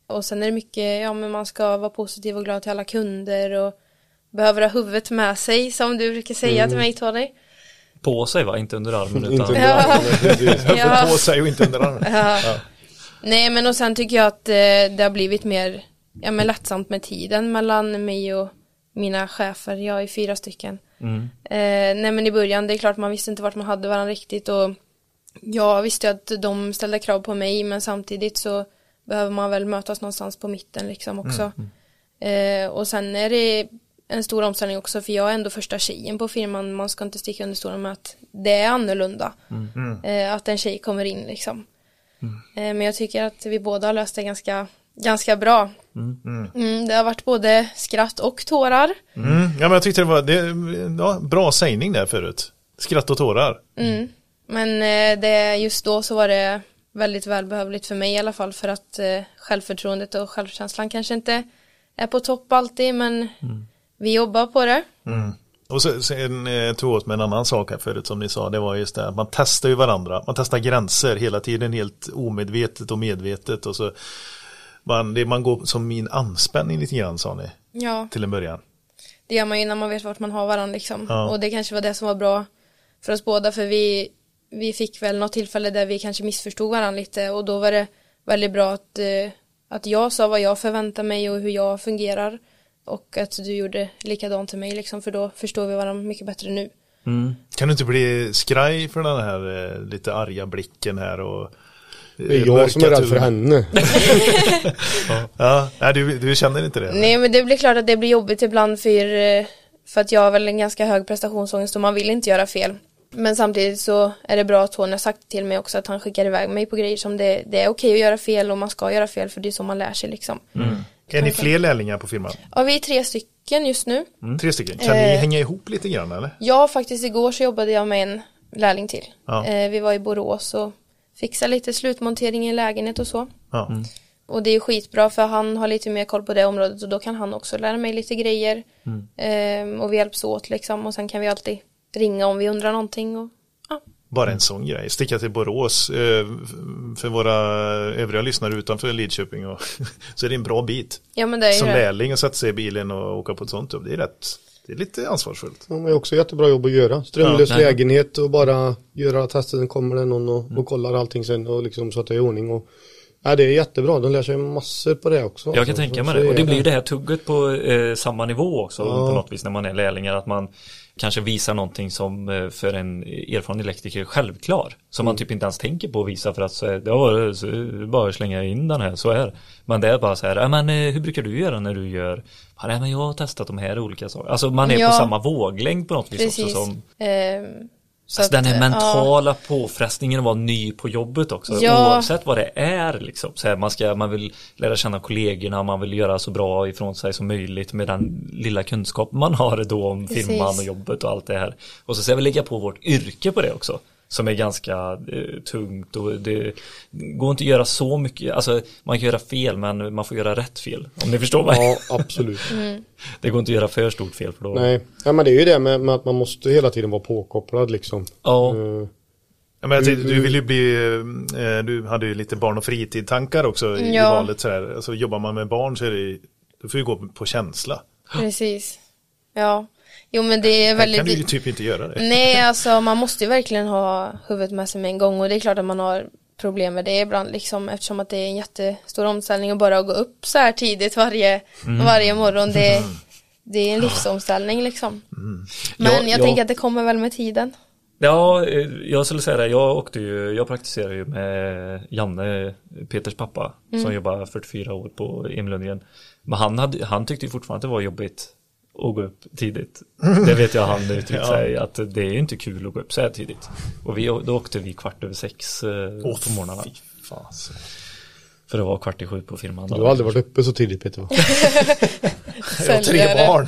Och sen är det mycket, ja men man ska vara positiv och glad till alla kunder och behöver ha huvudet med sig som du brukar säga till mig Tony. På sig va, inte under armen Inte utan under Ja. armen. Ja. På sig och inte under armen. Ja. Nej men och sen tycker jag att eh, det har blivit mer ja, men lättsamt med tiden mellan mig och mina chefer. Jag är fyra stycken. Mm. Eh, nej men i början, det är klart man visste inte vart man hade varandra riktigt och jag visste att de ställde krav på mig men samtidigt så behöver man väl mötas någonstans på mitten liksom också. Eh, och sen är det en stor omställning också för jag är ändå första tjejen på firman. Man ska inte sticka under stolen med att det är annorlunda. Eh, att en tjej kommer in liksom. Eh, men jag tycker att vi båda har löst det ganska, ganska bra. Mm, det har varit både skratt och tårar. Mm. Ja men jag tyckte det var det, ja, bra sägning där förut. Skratt och tårar. Mm. Men eh, det, just då så var det väldigt välbehövligt för mig i alla fall för att eh, självförtroendet och självkänslan kanske inte är på topp alltid men vi jobbar på det. Mm. Och så, sen eh, tog jag åt med en annan sak här förut som ni sa, det var just det att man testar ju varandra, man testar gränser hela tiden helt omedvetet och medvetet och så man, det, man går som min anspänning lite grann sa ni Ja, till en början. det gör man ju när man vet vart man har varandra liksom. Ja. Och det kanske var det som var bra för oss båda för vi, vi fick väl något tillfälle där vi kanske missförstod varandra lite och då var det väldigt bra att, eh, att jag sa vad jag förväntar mig och hur jag fungerar och att du gjorde likadant till mig liksom för då förstår vi varandra mycket bättre nu. Kan du inte bli skraj för den här eh, lite arga blicken här och Det är jag som är rädd för henne. Ja, nej, du, du känner inte det? Nej men det blir klart att det blir jobbigt ibland för, eh, för att jag har väl en ganska hög prestationsångest och man vill inte göra fel. Men samtidigt så är det bra att Tony har sagt till mig också att han skickar iväg mig på grejer som det, det är okej att göra fel och man ska göra fel för det är så man lär sig liksom. Är ni fler lärlingar på firman? Ja vi är tre stycken just nu. Mm, tre stycken. Kan ni Eh. hänga ihop lite grann eller? Ja faktiskt igår så jobbade jag med en lärling till. Ja. Eh, vi var i Borås och fixade lite slutmontering i en lägenhet och så. Ja. Och det är skitbra för han har lite mer koll på det området och då kan han också lära mig lite grejer. Ehm, och vi hjälps åt liksom och sen kan vi alltid ringa om vi undrar någonting. Och, ja. Bara en sån grej. Sticka till Borås eh, för våra övriga lyssnare utanför Lidköping. Och så är det en bra bit. ja men det är Som det. lärling och sätta sig i bilen och åka på ett sånt jobb. Det är rätt. Det är lite ansvarsfullt. De har ju också jättebra jobb att göra. Strömlös Ja. lägenhet och bara göra testen. Kommer det någon och, och kollar allting sen och liksom så att det är i ordning. Och, ja, det är jättebra. De lär sig massor på det också. Jag kan Alltså, tänka mig det. Och är det blir ju det här tugget på eh, samma nivå också Ja. på något vis när man är lärlingar. Att man kanske visar någonting som eh, för en erfaren elektriker är självklar. Som man typ inte ens tänker på att visa för att så, är- ja, så, bara slänga in den här, så är. Men det är bara så här, men eh, hur brukar du göra när du gör, nej, men jag har testat de här olika sakerna. Alltså man är Ja. på samma våglängd på något vis Precis. också som Ehm, så Alltså den att, här ja. mentala påfrestningen att vara ny på jobbet också. Ja. Oavsett vad det är liksom. Så här, man, ska, man vill lära känna kollegorna, man vill göra så bra ifrån sig som möjligt med den lilla kunskap man har då om Precis. firman och jobbet och allt det här. Och så ska vi lägga på vårt yrke på det också. Som är ganska eh, tungt och det går inte att göra så mycket, alltså man kan göra fel men man får göra rätt fel. Om ni förstår mig. Ja, absolut. Det går inte att göra för stort fel för då. Nej, ja, men det är ju det med, med att man måste hela tiden vara påkopplad liksom. Ja. Eh, Ja, men jag tänkte, du vill ju bli, eh, du hade ju lite barn och fritid-tankar också i, i Ja. valet. Så här. Alltså, jobbar man med barn så är det, då får ju gå på känsla. Precis. Ja. Jo men det är Här väldigt kan du ju typ inte göra det. Nej, alltså man måste ju verkligen ha huvudet med sig med en gång och det är klart att man har problem med det ibland liksom eftersom att det är en jättestor omställning och bara gå upp så här tidigt varje, Mm. varje morgon det, det är en livsomställning liksom. Men Ja, jag ja. tänker att det kommer väl med tiden. Ja, eh, jag skulle säga det. Jag åkte ju, jag praktiserar ju med Janne, Peters pappa, som jobbar 44 år på Emil Lundgren. Men han, hade, han tyckte ju fortfarande att det var jobbigt att gå upp tidigt. Det vet jag han uttryckt Ja. sig, att det är inte kul att gå upp så här tidigt. Och vi, då åkte vi kvart över sex eh, Åh, på morgnarna. fy fasen. För att vara kvart i sju på firman. Du har aldrig varit uppe så tidigt Peter va? Jag har tre barn.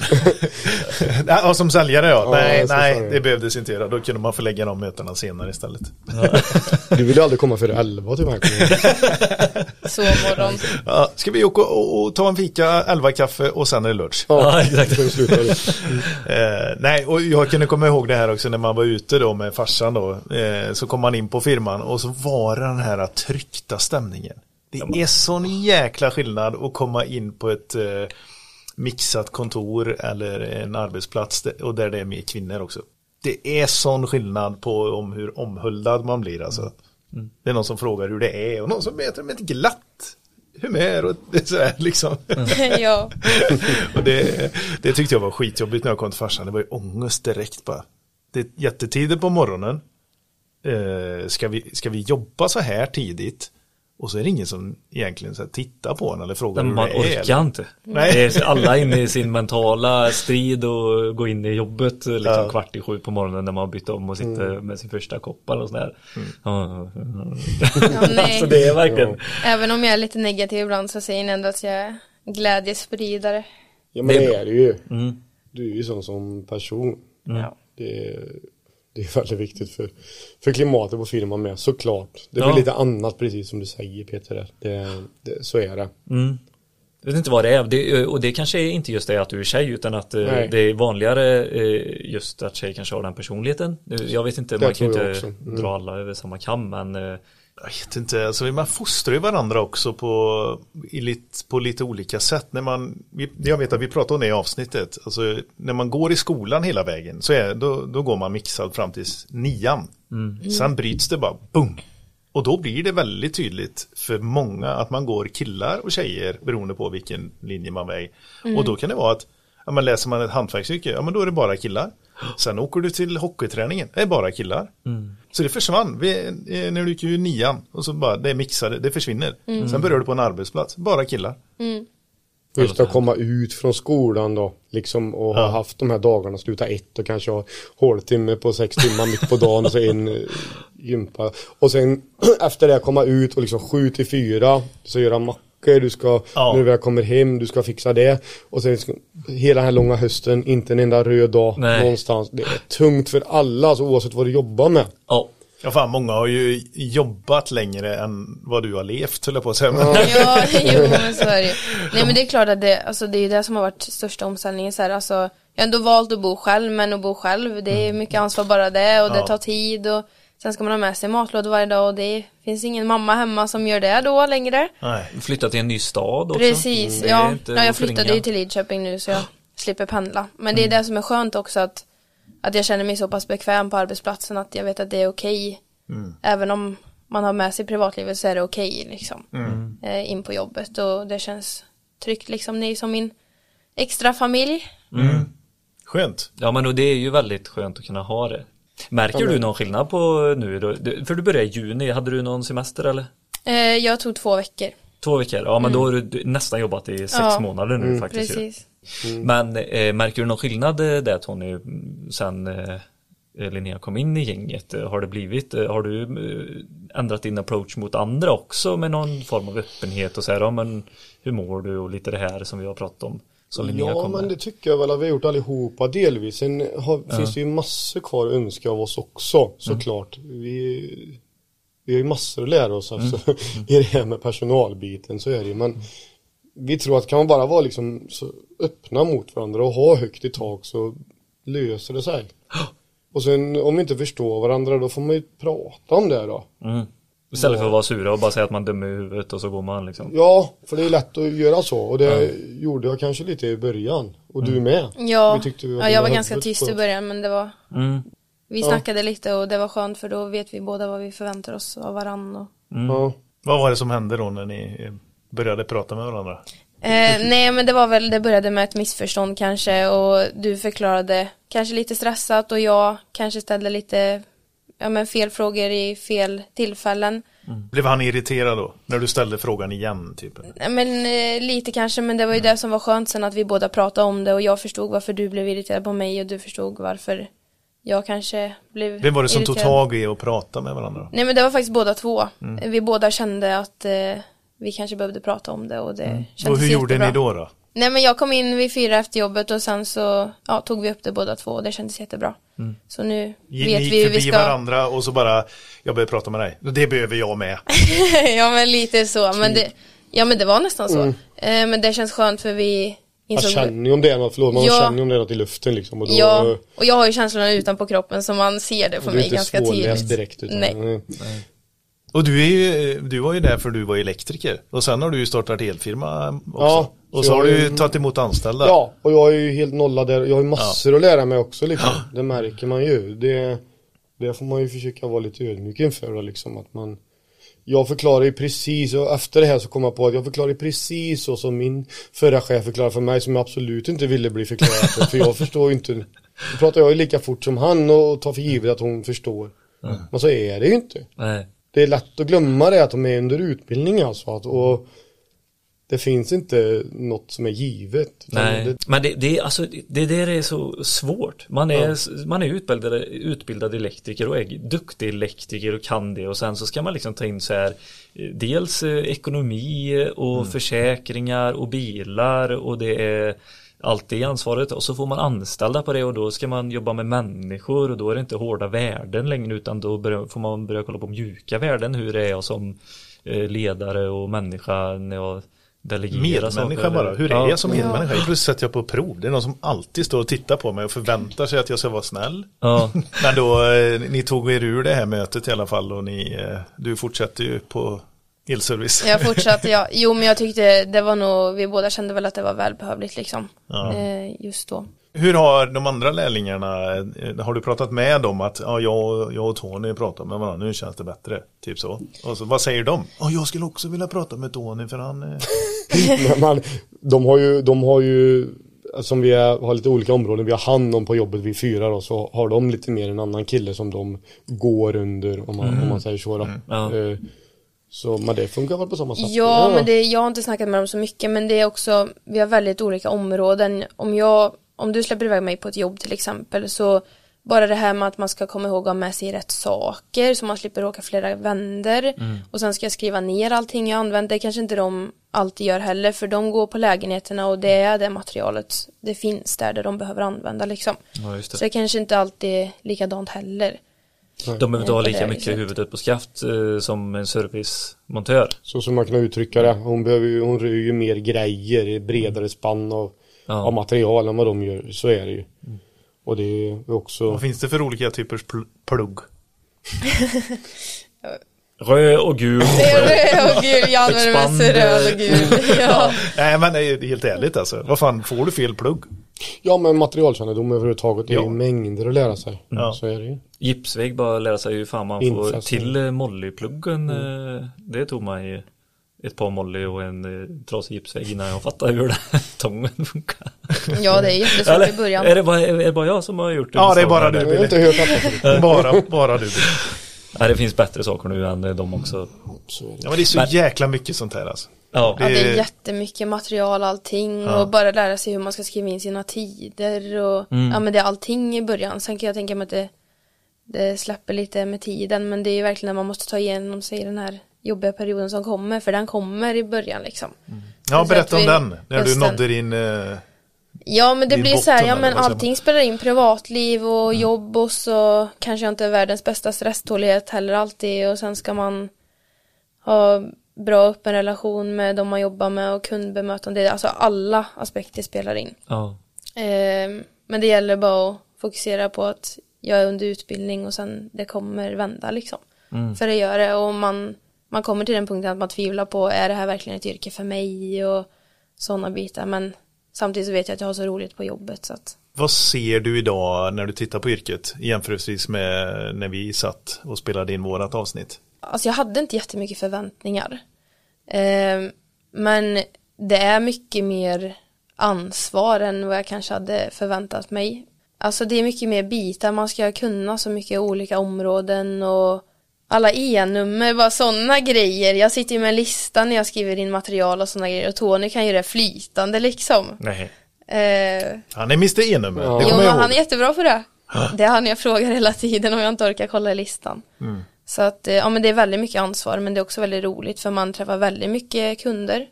Nej, ja, som säljare ja. Ja, nej, så nej, det behövdes inte göra. Då kunde man förlägga de mötena senare istället. Du vill ju aldrig komma före elva till mig. Sovmorgon. Ja, ska vi åka och, och ta en fika, elva kaffe och sen är det lunch? Ja, exakt. Det. Eh, nej, och jag kunde komma ihåg det här också när man var ute då med farsan då. Eh, så kom man in på firman och så var det den här tryckta stämningen. Det är sån jäkla skillnad att komma in på ett eh, mixat kontor eller en arbetsplats och där det är mer kvinnor också. Det är sån skillnad på om hur omhuldad man blir alltså. Det är någon som frågar hur det är och någon som vet med ett glatt humör och det är så här liksom. ja. Och det, det tyckte jag var skitjobbigt när jag kom till farsan. Det var ju ångest direkt bara. Det är jättetidigt på morgonen. Eh, ska, vi, ska vi jobba så här tidigt? Och så är det ingen som egentligen så här tittar på en eller frågar Men hur man det är. orkar eller- inte. Nej. Det är alla inne i sin mentala strid och gå in i jobbet liksom Ja. kvart i sju på morgonen när man har bytt om och sitter med sin första kopp eller sådär. Ja. Ja, nej. Så det är verkligen. Även om jag är lite negativ ibland så säger ni ändå att jag är glädjespridare. Ja men det är det ju. Mm. Du är ju sån som person. Ja. Det är, det är väldigt viktigt för, för klimatet på firman med, såklart. Det är Ja. väl lite annat precis som du säger Peter. Det, det, så är det. Mm. Jag vet inte vad det är. Det, och det kanske är inte just det att du är tjej utan att eh, Nej. det är vanligare eh, just att tjej kanske har den personligheten. Jag vet inte, Det man kan ju inte. Mm. dra alla över samma kam men eh, Jag vet inte, alltså man fostrar ju varandra också på, i lite, på lite olika sätt. När man, jag vet att vi pratade om det i avsnittet, alltså när man går i skolan hela vägen så är, då, då går man mixad fram till nian. Sen bryts det bara, boom! Och då blir det väldigt tydligt för många att man går killar och tjejer beroende på vilken linje man är i. Och då kan det vara att ja, men läser man ett hantverksyrke, ja men då är det bara killar. Sen åker du till hockeyträningen, det är bara killar. Så det försvann vi, eh, när du gick ju nian och så bara det mixade, det försvinner. Sen börjar du på en arbetsplats, bara killar. Just att komma ut från skolan då, liksom och ha haft de här dagarna, sluta ett och kanske ha håltimme på sex timmar mitt på dagen och så en eh, gympa. Och sen efter det komma ut och liksom sju till fyra, så göra mackor, du ska, Ja. när du väl kommer hem, du ska fixa det. Och sen ska, hela den här långa hösten, inte en enda röd dag Nej. någonstans. Det är tungt för alla, alltså, oavsett vad du jobbar med. ja. Ja fan, många har ju jobbat längre än vad du har levt, höll jag på att säga. Ja, jo men så är det. Nej men det är klart att det, alltså, det är det som har varit största omställningen så här, alltså, Jag har ändå valt att bo själv, men att bo själv, det är mycket ansvar bara det och det tar tid och sen ska man ha med sig matlådor varje dag och det finns ingen mamma hemma som gör det då längre. nej. Flytta till en ny stad också. Precis, är ja. ja. Jag flyttade ju till Lidköping nu så jag slipper pendla. Men det är det som är skönt också att, att jag känner mig så pass bekväm på arbetsplatsen att jag vet att det är okej. Även om man har med sig privatlivet så är det okej liksom. Eh, in på jobbet och det känns tryggt liksom. Ni är som min extra familj. Skönt. Ja men och det är ju väldigt skönt att kunna ha det. Märker du någon skillnad på nu då? För du började i juni, hade du någon semester eller? Eh, jag tog två veckor. Två veckor? Ja men då har du nästan jobbat i sex Ja. månader nu faktiskt ju. Precis. Men eh, märker du någon skillnad eh, där Tony sen eh, Linnea kom in i gänget? Eh, Har det blivit, har du ändrat din approach mot andra också med någon form av öppenhet och så här, ja men hur mår du och lite det här som vi har pratat om som Linnea Ja men det tycker jag väl att vi har gjort allihopa delvis. Sen har, finns det ju massor kvar att önska av oss också såklart. Vi, vi har ju massor att lära oss alltså, i det här med personalbiten så är det ju. Men vi tror att kan man bara vara liksom så öppna mot varandra och ha högt i tak så löser det sig. Och sen om vi inte förstår varandra då får man ju prata om det då. Mm. Istället för att vara sura och bara säga att man dömer i huvudet och så går man liksom. Ja, för det är lätt att göra så och det gjorde jag kanske lite i början. Och du med. Ja, Vi tyckte vi ja jag var ganska tyst i början men det var Mm. Vi Ja. snackade lite och det var skönt för då vet vi båda vad vi förväntar oss av varann och Ja. Vad var det som hände då när ni började prata med varandra? Eh, nej men det var väl, det började med ett missförstånd kanske och du förklarade kanske lite stressat och jag kanske ställde lite ja, men fel frågor i fel tillfällen. Blev han irriterad då? När du ställde frågan igen typ? Nej, Men eh, lite kanske men det var ju det som var skönt sen att vi båda pratade om det och jag förstod varför du blev irriterad på mig och du förstod varför jag kanske blev Vem var det som tog irriterad. tag i att prata med varandra? Nej men det var faktiskt båda två. Vi båda kände att eh, vi kanske behövde prata om det och det Och kändes hur gjorde jättebra. ni då då? Nej men jag kom in vid fyra efter jobbet och sen så ja, tog vi upp det båda två och det kändes jättebra. Så nu Ni vet vi hur vi ska. varandra och så bara, jag behöver prata med dig. Det behöver jag med. ja men lite så. Men det, ja men det var nästan så. Mm. Eh, men det känns skönt för vi Man insåg känner ju om det är något, förlåt, man Ja. känner ju om det är något i luften liksom. Och då, Ja, och jag har ju känslorna utanpå kroppen så man ser det på är mig inte ganska tydligt. direkt. Utan, Nej. Mm. Och du, är ju, du var ju där för du var elektriker. Och sen har du ju startat elfirma också. Ja, och så har du ju tagit emot anställda. Ja, och jag är ju helt nollad där. Jag har ju massor att lära mig också liksom. Det märker man ju. Det, det får man ju försöka vara lite ödmjuk inför då, liksom. Att man, jag förklarar ju precis, och efter det här så kom jag på att jag förklarar ju precis så som min förra chef förklarade för mig som jag absolut inte ville bli förklarad för. För jag förstår ju inte. Då pratar jag ju lika fort som han och tar för givet att hon förstår. Men så är det ju inte. Nej. Det är lätt att glömma det att de är under utbildning alltså. Att, och det finns inte något som är givet. Nej, Det, men det, det, är alltså, det där är så svårt. Man är, man är utbildad, utbildad elektriker och är duktig elektriker och kan det och sen så ska man liksom ta in så här eh, dels eh, ekonomi och försäkringar och bilar och det är allt det ansvaret och så får man anställda på det och då ska man jobba med människor och då är det inte hårda värden längre utan då får man börja kolla på mjuka värden hur det är jag som eh, ledare och människa när jag delegerar Medmänniska saker. bara. Hur är Ja. jag som medmänniska? Plötsligt sätter jag på prov. Det är någon som alltid står och tittar på mig och förväntar sig att jag ska vara snäll. Ja. Men då, eh, ni tog er ur det här mötet i alla fall och ni, eh, du fortsätter ju på elservice. Jag fortsatte, ja. Jo men jag tyckte det var nog, vi båda kände väl att det var välbehövligt liksom. Ja. Eh, just då. Hur har de andra lärlingarna, eh, har du pratat med dem att ja, jag, jag och Tony pratar med varandra, nu känns det bättre, typ så. Och så vad säger de? Ja, jag skulle också vilja prata med Tony för han, eh, Men man, de har ju, de har ju som vi är, har lite olika områden, vi har hand om på jobbet vi fyra då, så har de lite mer en annan kille som de går under om man, om man säger så då. Ja. Så, men det funkar väl på samma sätt? Ja, men det, jag har inte snackat med dem så mycket men det är också, vi har väldigt olika områden. Om jag, om du släpper iväg mig på ett jobb till exempel så bara det här med att man ska komma ihåg att ha med sig rätt saker så man slipper åka flera vänder och sen ska jag skriva ner allting jag använt. Det kanske inte de alltid gör heller för de går på lägenheterna och det är det materialet det finns där, där de behöver använda liksom. Ja, just det. Så det kanske inte alltid är likadant heller. De behöver inte ha lika det mycket huvudet på skaft eh, som en servicemontör. Så som man kan uttrycka det. Hon, behöver ju, hon rör ju mer grejer, bredare spann av, Ja. av material än vad de gör. Så är det ju. Och det är också... vad finns det för olika typers pl- plugg? Röd och gul. Röd och gul, jag använder mest röd och gul. Ja. Nej men det är helt ärligt alltså, vad fan, får du fel plugg? Ja men materialkännedom överhuvudtaget, det är Ja. ju mängder att lära sig. Ja. Så är det ju. Gipsvägg bara lära sig hur fan man får till eh, mollypluggen. eh, Det tog mig ett par molly och en eh, trasig gipsvägg innan jag fattade hur det tången funkar. ja, det är jättesvårt i början. är det, bara, är det bara jag som har gjort det? Ja, det är bara du. Jag har inte hört. Bara, bara du. Nej, det finns bättre saker nu än de också. Ja men det är så Men- jäkla mycket sånt här alltså. Ja, Ja, det är Det- jättemycket material allting Ja. och bara lära sig hur man ska skriva in sina tider och ja men det är allting i början. Sen kan jag tänka mig att det, det släpper lite med tiden men det är ju verkligen när man måste ta igenom sig den här jobbiga perioden som kommer för den kommer i början liksom. Ja, Så berätta om vi- den, när du nådde din... Eh, Ja men det blir så här, botten, ja men allting spelar in privatliv och Mm. jobb och så kanske jag inte är världens bästa stresstålighet heller alltid och sen ska man ha bra öppen relation med de man jobbar med och kundbemötande, alltså alla aspekter spelar in. ja. Ehm, men det gäller bara att fokusera på att jag är under utbildning och sen det kommer vända liksom. För det gör det och man, man kommer till den punkten att man tvivlar på är det här verkligen ett yrke för mig och sådana bitar men samtidigt så vet jag att jag har så roligt på jobbet så att vad ser du idag när du tittar på yrket jämförelsevis med när vi satt och spelade in vårat avsnitt? Alltså jag hade inte jättemycket förväntningar. Ehm, men det är mycket mer ansvar än vad jag kanske hade förväntat mig. Alltså det är mycket mer bitar, man ska kunna så mycket olika områden och alla e-nummer, bara sådana grejer. Jag sitter ju med en lista när jag skriver in material och sådana grejer och Tony kan göra det flytande liksom. Nej. Eh, Han är Mr E-nummer, Ja. det Jo men han är jättebra på det. Det är han jag frågar hela tiden om jag inte orkar kolla i listan. Så att, eh, ja men det är väldigt mycket ansvar men det är också väldigt roligt för man träffar väldigt mycket kunder.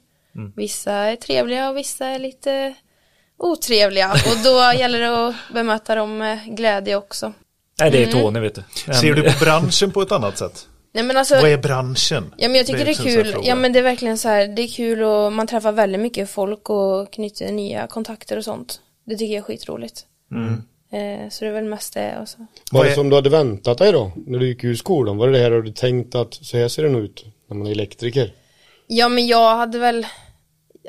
Vissa är trevliga och vissa är lite otrevliga och då gäller det att bemöta dem med glädje också. Nej, det är Mm. Tony vet du. Ser du på branschen på ett annat sätt? Nej men alltså, Vad är branschen? ja men jag tycker det är, sån här kul, ja men det är verkligen så här, det är kul och man träffar väldigt mycket folk och knyter nya kontakter och sånt. Det tycker jag är skitroligt. Eh, så det är väl mest det och så. Vad Vad är är- det som du hade väntat dig då? När du gick ur skolan? Var det det här du tänkt att så här ser det nog ut när man är elektriker? Ja men jag hade väl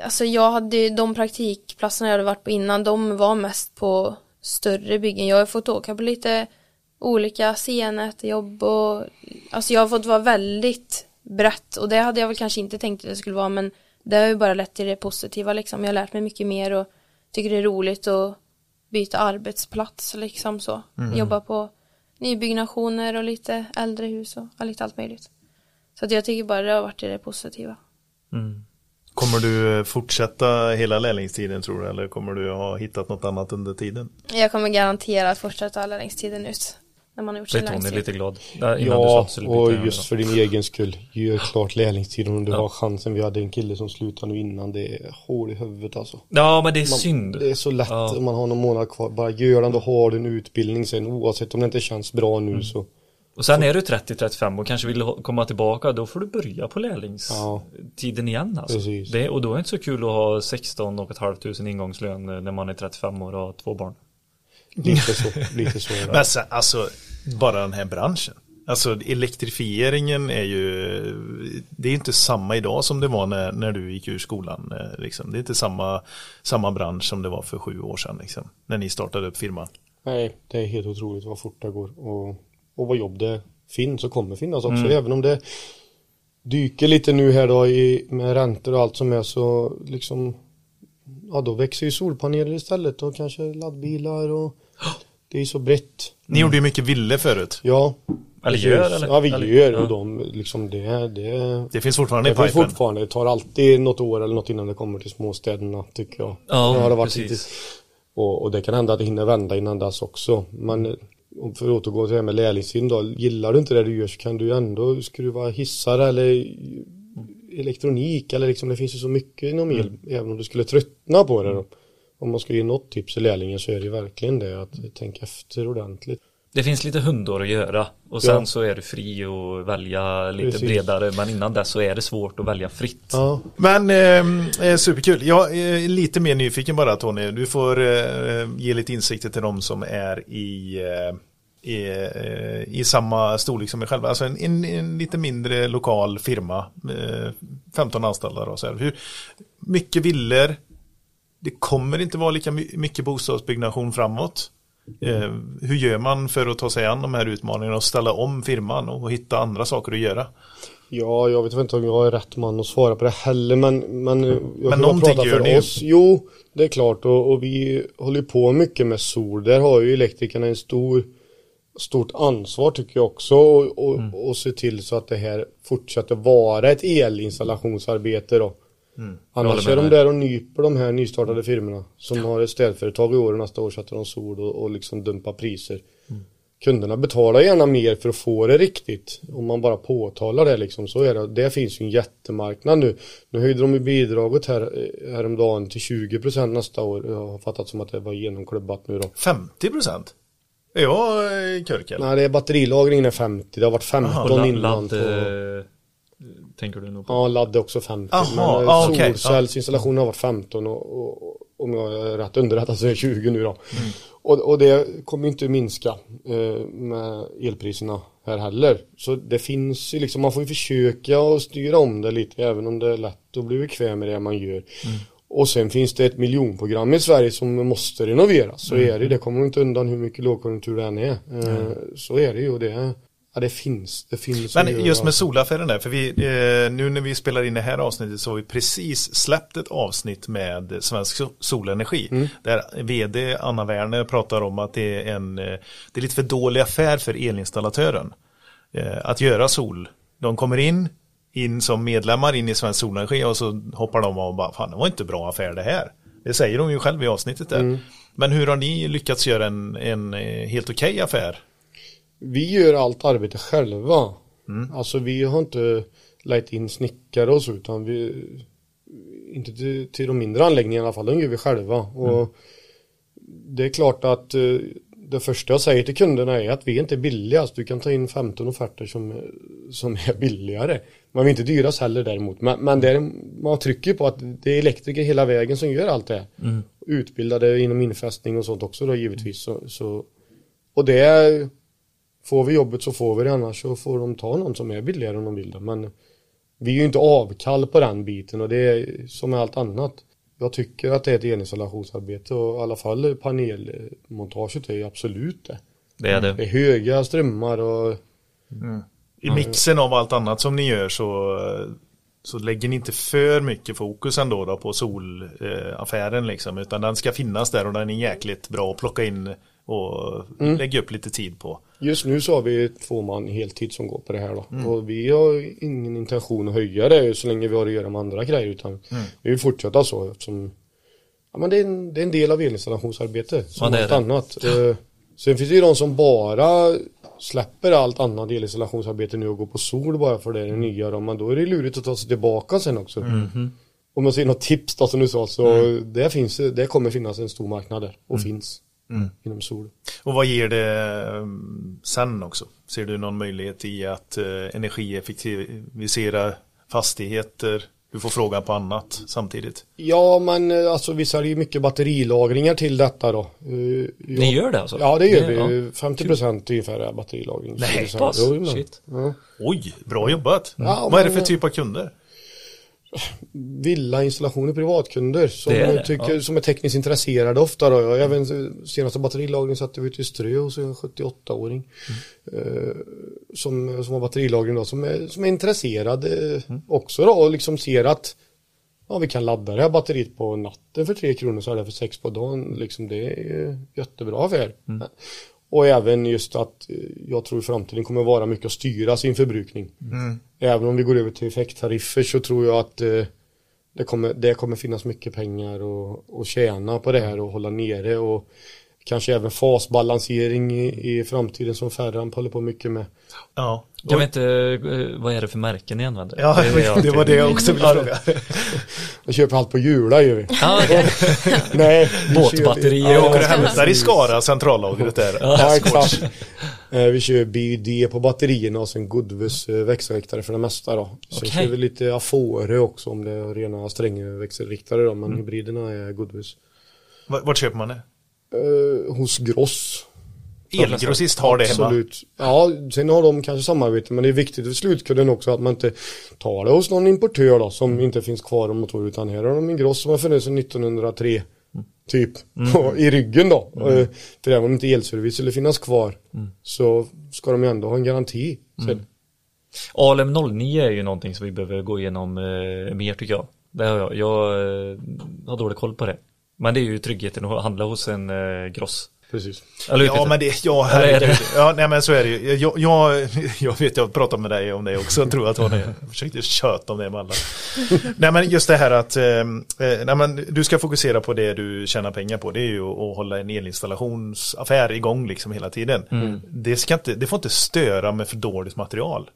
Alltså jag hade de praktikplatserna jag hade varit på innan De var mest på större byggen Jag har fått åka på lite olika CNET-jobb och Alltså jag har fått vara väldigt brett och det hade jag väl kanske inte tänkt att det skulle vara men Det har ju bara lett till det positiva liksom Jag har lärt mig mycket mer och tycker det är roligt att byta arbetsplats liksom så Jobba på nybyggnationer och lite äldre hus och lite allt möjligt så att jag tycker bara det har varit det positiva. Kommer du eh, fortsätta hela lärlingstiden tror du? Eller kommer du ha hittat något annat under tiden? Jag kommer garanterat fortsätta lärlingstiden ut. När man har gjort sin Blir Tony lärlingstid. lite glad? Där, Ja, och just för din egen skull. Gör klart lärlingstiden om du Ja. har chansen. Vi hade en kille som slutade nu innan. Det är hål i huvudet alltså. Ja, men det är Man, synd. Det är så lätt Ja. om man har någon månad kvar. Bara gör den, då har du en utbildning sen. Oavsett om det inte känns bra nu så. Och sen är du 30-35 och kanske vill komma tillbaka, då får du börja på lärlingstiden igen alltså. Precis. Det, och då är det inte så kul att ha 16 och ett halvt tusen ingångslön när man är 35 år och har två barn. Lite så. lite så är. Men sen, alltså, bara den här branschen. Alltså elektrifieringen är ju, det är inte samma idag som det var när, när du gick ur skolan. eh, Liksom. Det är inte samma, samma bransch som det var för sju år sedan, liksom, när ni startade upp firman. Nej, det är helt otroligt vad fort det går. Och, och vad jobb det finns och kommer finnas också. Även om det dyker lite nu här då i, med räntor och allt som är så liksom Ja då växer ju solpaneler istället och kanske laddbilar och Det är så brett. Ni gjorde ju mycket ville förut. Ja. Eller gör, eller? Ja vi Eller- gör ja. och de liksom det, det Det finns fortfarande i det finns pipen. fortfarande, det tar alltid något år eller något innan det kommer till småstäderna tycker jag. Ja, det har det varit precis. Och, och det kan hända att det hinner vända innan dess också. Men eh, för att återgå till det här med lärlingstiden då. Gillar du inte det du gör så kan du ju ändå skruva hissar eller elektronik eller liksom det finns ju så mycket inom el. Även om du skulle tröttna på det då. Om man ska ge något tips till lärlingen så är det ju verkligen det att tänka efter ordentligt. Det finns lite hundår att göra och sen Ja. så är du fri att välja lite Precis. bredare men innan dess så är det svårt att välja fritt. Ja, Men eh, eh, superkul. Jag är lite mer nyfiken bara Tony. Du får eh, ge lite insikter till de som är i, eh, i, eh, i samma storlek som er själva. Alltså en, en, en lite mindre lokal firma. Eh, 15 anställda då. Så här. Hur mycket viller. Det kommer inte vara lika my- mycket bostadsbyggnation framåt. Eh, hur gör man för att ta sig an de här utmaningarna och ställa om firman och hitta andra saker att göra? Ja, jag vet inte om jag är rätt man att svara på det heller men, men jag kan bara någonting prata för oss. Jo, det är klart och, och vi håller på mycket med sol. Där har ju elektrikerna en stor stort ansvar tycker jag också och, och, Mm. och se till så att det här fortsätter vara ett elinstallationsarbete då. Mm. Annars är de där och nyper de här nystartade firmorna som har ett städföretag i år och nästa år sätter de sol och, och liksom dumpar priser. Mm. Kunderna betalar gärna mer för att få det riktigt. Om man bara påtalar det liksom så är det. Det finns ju en jättemarknad nu. Nu höjde de ju bidraget här eh, häromdagen till 20% nästa år. Jag har fattat som att det var genomklubbat nu då. 50 procent? Är jag eh, eller? Nej det är batterilagringen är 50. Det har varit 15 Aha, innan. ladd på- tänker du nog på? Ja, ladd är också 50. Aha, men ah, eh, okej, solcellsinstallationen har varit 15 och, och, och om jag är rätt underrättad så är det 20 nu då. Och, och det kommer inte minska eh, med elpriserna här heller. Så det finns ju liksom, man får ju försöka att styra om det lite även om det är lätt att bli bekväm med det man gör. Och sen finns det ett miljonprogram i Sverige som måste renoveras. Så är det det kommer inte undan hur mycket lågkonjunktur det än är. Eh, Så är det ju och det, ja, det finns. Det finns Men just med solaffären där, för vi, eh, nu när vi spelar in det här avsnittet så har vi precis släppt ett avsnitt med Svensk So- Solenergi. Där vd Anna Werner pratar om att det är en, eh, det är lite för dålig affär för elinstallatören. Eh, att göra sol. De kommer in, in som medlemmar in i Svensk Solenergi och så hoppar de av och bara, fan det var inte bra affär det här. Det säger de ju själv i avsnittet där. Men hur har ni lyckats göra en, en eh, helt okej affär? Vi gör allt arbete själva. Alltså vi har inte lejt in snickare och så utan vi inte till, till de mindre anläggningarna i alla fall, de gör vi själva. Och det är klart att eh, det första jag säger till kunderna är att vi är inte billigast. Du kan ta in 15 offerter som, som är billigare. Men vi är inte dyrast heller däremot. Men, men det är, man trycker på att det är elektriker hela vägen som gör allt det här. Utbildade inom infästning och sånt också då givetvis. Så, så, och det är, får vi jobbet så får vi det annars så får de ta någon som är billigare om de vill det. Men vi är ju inte avkall på den biten och det är som med allt annat. Jag tycker att det är ett elinstallationsarbete och i alla fall panelmontaget är ju absolut det. Det är Det det. är höga strömmar och I mixen av allt annat som ni gör så, så lägger ni inte för mycket fokus ändå då på solaffären liksom. Utan den ska finnas där och den är jäkligt bra att plocka in och lägga upp lite tid på. Just nu så har vi två man heltid som går på det här då. Och vi har ingen intention att höja det så länge vi har att göra med andra grejer utan vi vill fortsätta så eftersom ja, men det, är en, det är en del av elinstallationsarbete som Ja, det. annat. Eh, Sen finns det ju de som bara släpper allt annat elinstallationsarbete nu och går på sol bara för det är det nya då. Men då är det lurigt att ta sig tillbaka sen också. Om man ser något tips då som du sa så det finns det kommer finnas en stor marknad där och finns inom sol. Och vad ger det um, sen också? Ser du någon möjlighet i att uh, energieffektivisera fastigheter? Du får frågan på annat samtidigt. Ja men eh, alltså vi säljer ju mycket batterilagringar till detta då. Eh, Ni gör det alltså? Ja det gör ja. vi. 50% ungefär är batterilagring. Nej, pass. Jo, Shit. Ja. Oj, bra jobbat! Ja, vad är det för typ av kunder? Villainstallationer, privatkunder som, Det är det, tycker, ja. som är tekniskt intresserade ofta då. Jag även senaste batterilagring satte vi ut i Strö hos en 78-åring. Eh, som, som har batterilagring då, som är, som är intresserad eh, också då och liksom ser att ja, vi kan ladda det här batteriet på natten för 3 kronor så är det för 6 på dagen. Liksom, det är jättebra affär. Och även just att eh, jag tror i framtiden kommer vara mycket att styra sin förbrukning. Även om vi går över till effekttariffer så tror jag att eh, det, kommer, det kommer finnas mycket pengar och tjäna på det här och hålla nere och kanske även fasbalansering i, i framtiden som Ferran håller på mycket med. Ja, Jag vet inte, eh, vad är det för märken ni använder? ja är jag det var det jag också ville fråga. Jag köper allt på Jula gör vi. Ja, okej. Nej, vi Båtbatterier. Jag åker och hämtar i Skara centrallagret där. Ja, exakt. Eh, Vi kör BUD på batterierna och sen Goodwes eh, växelriktare för det mesta då. Sen Okej. kör vi lite Afore också om det är rena strängväxelriktare då, men hybriderna är Goodwes. Vart köper man det? Hos Gross. Elgrossist har det hemma. Absolut. Ja, sen har de kanske samarbete men det är viktigt för slutkunden också att man inte tar det hos någon importör då som inte finns kvar om motor utan här har de en Gross som har funnits sedan 1903 typ och i ryggen då. Eh, För även om inte elservice skulle finnas kvar så ska de ju ändå ha en garanti. sen. Alem 09 är ju någonting som vi behöver gå igenom eh, mer tycker jag. Det har jag. Jag eh, har dålig koll på det. Men det är ju tryggheten att handla hos en eh, gross. Precis. Eller Ja men det, ja herregud. Ja nej men så är det ju. Jag, jag, jag vet, jag pratade med dig om det också, tror att hon är, jag försökte köta om det med alla. nej men just det här att, eh, eh, nej men du ska fokusera på det du tjänar pengar på, det är ju att hålla en elinstallationsaffär igång liksom hela tiden. Det, ska inte, det får inte störa med för dåligt material.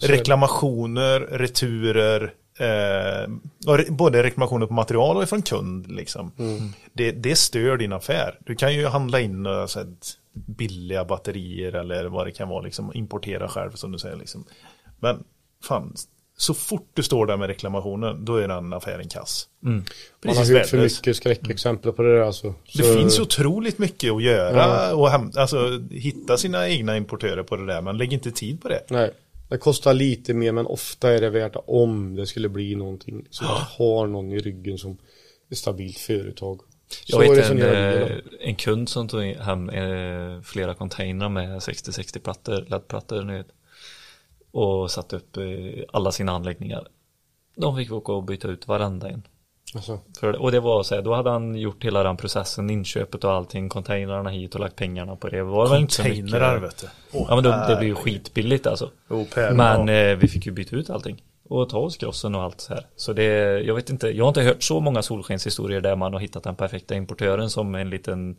Reklamationer, returer, eh, och både reklamationer på material och från kund. Liksom. Det, det stör din affär. Du kan ju handla in eh, så här, billiga batterier eller vad det kan vara, liksom, importera själv som du säger. Liksom. Men fan, så fort du står där med reklamationen, då är den affären kass. Man har Precis hört för mycket skräckexempel på det där alltså. Det Så- finns otroligt mycket att göra och häm- alltså, hitta sina egna importörer på det där, men lägg inte tid på det. Nej, det kostar lite mer men ofta är det värt om det skulle bli någonting. Så man har någon i ryggen som är stabilt företag. Jag vet en, eh, en kund som tog hem eh, flera containrar med 60-60 plattor, LED-plattor nu. Och satte upp eh, alla sina anläggningar. De fick åka och byta ut varenda en. Alltså, För, och det var så här, då hade han gjort hela den processen, inköpet och allting, containrarna hit och lagt pengarna på det. var väl inte så mycket- Containrar vet du. Åh, Ja men då, det blir ju skitbilligt alltså. Jo, Per, Men ja. eh, vi fick ju byta ut allting. Och ta oss grossen och allt så här. Så det, jag vet inte, jag har inte hört så många solskenshistorier där man har hittat den perfekta importören som en liten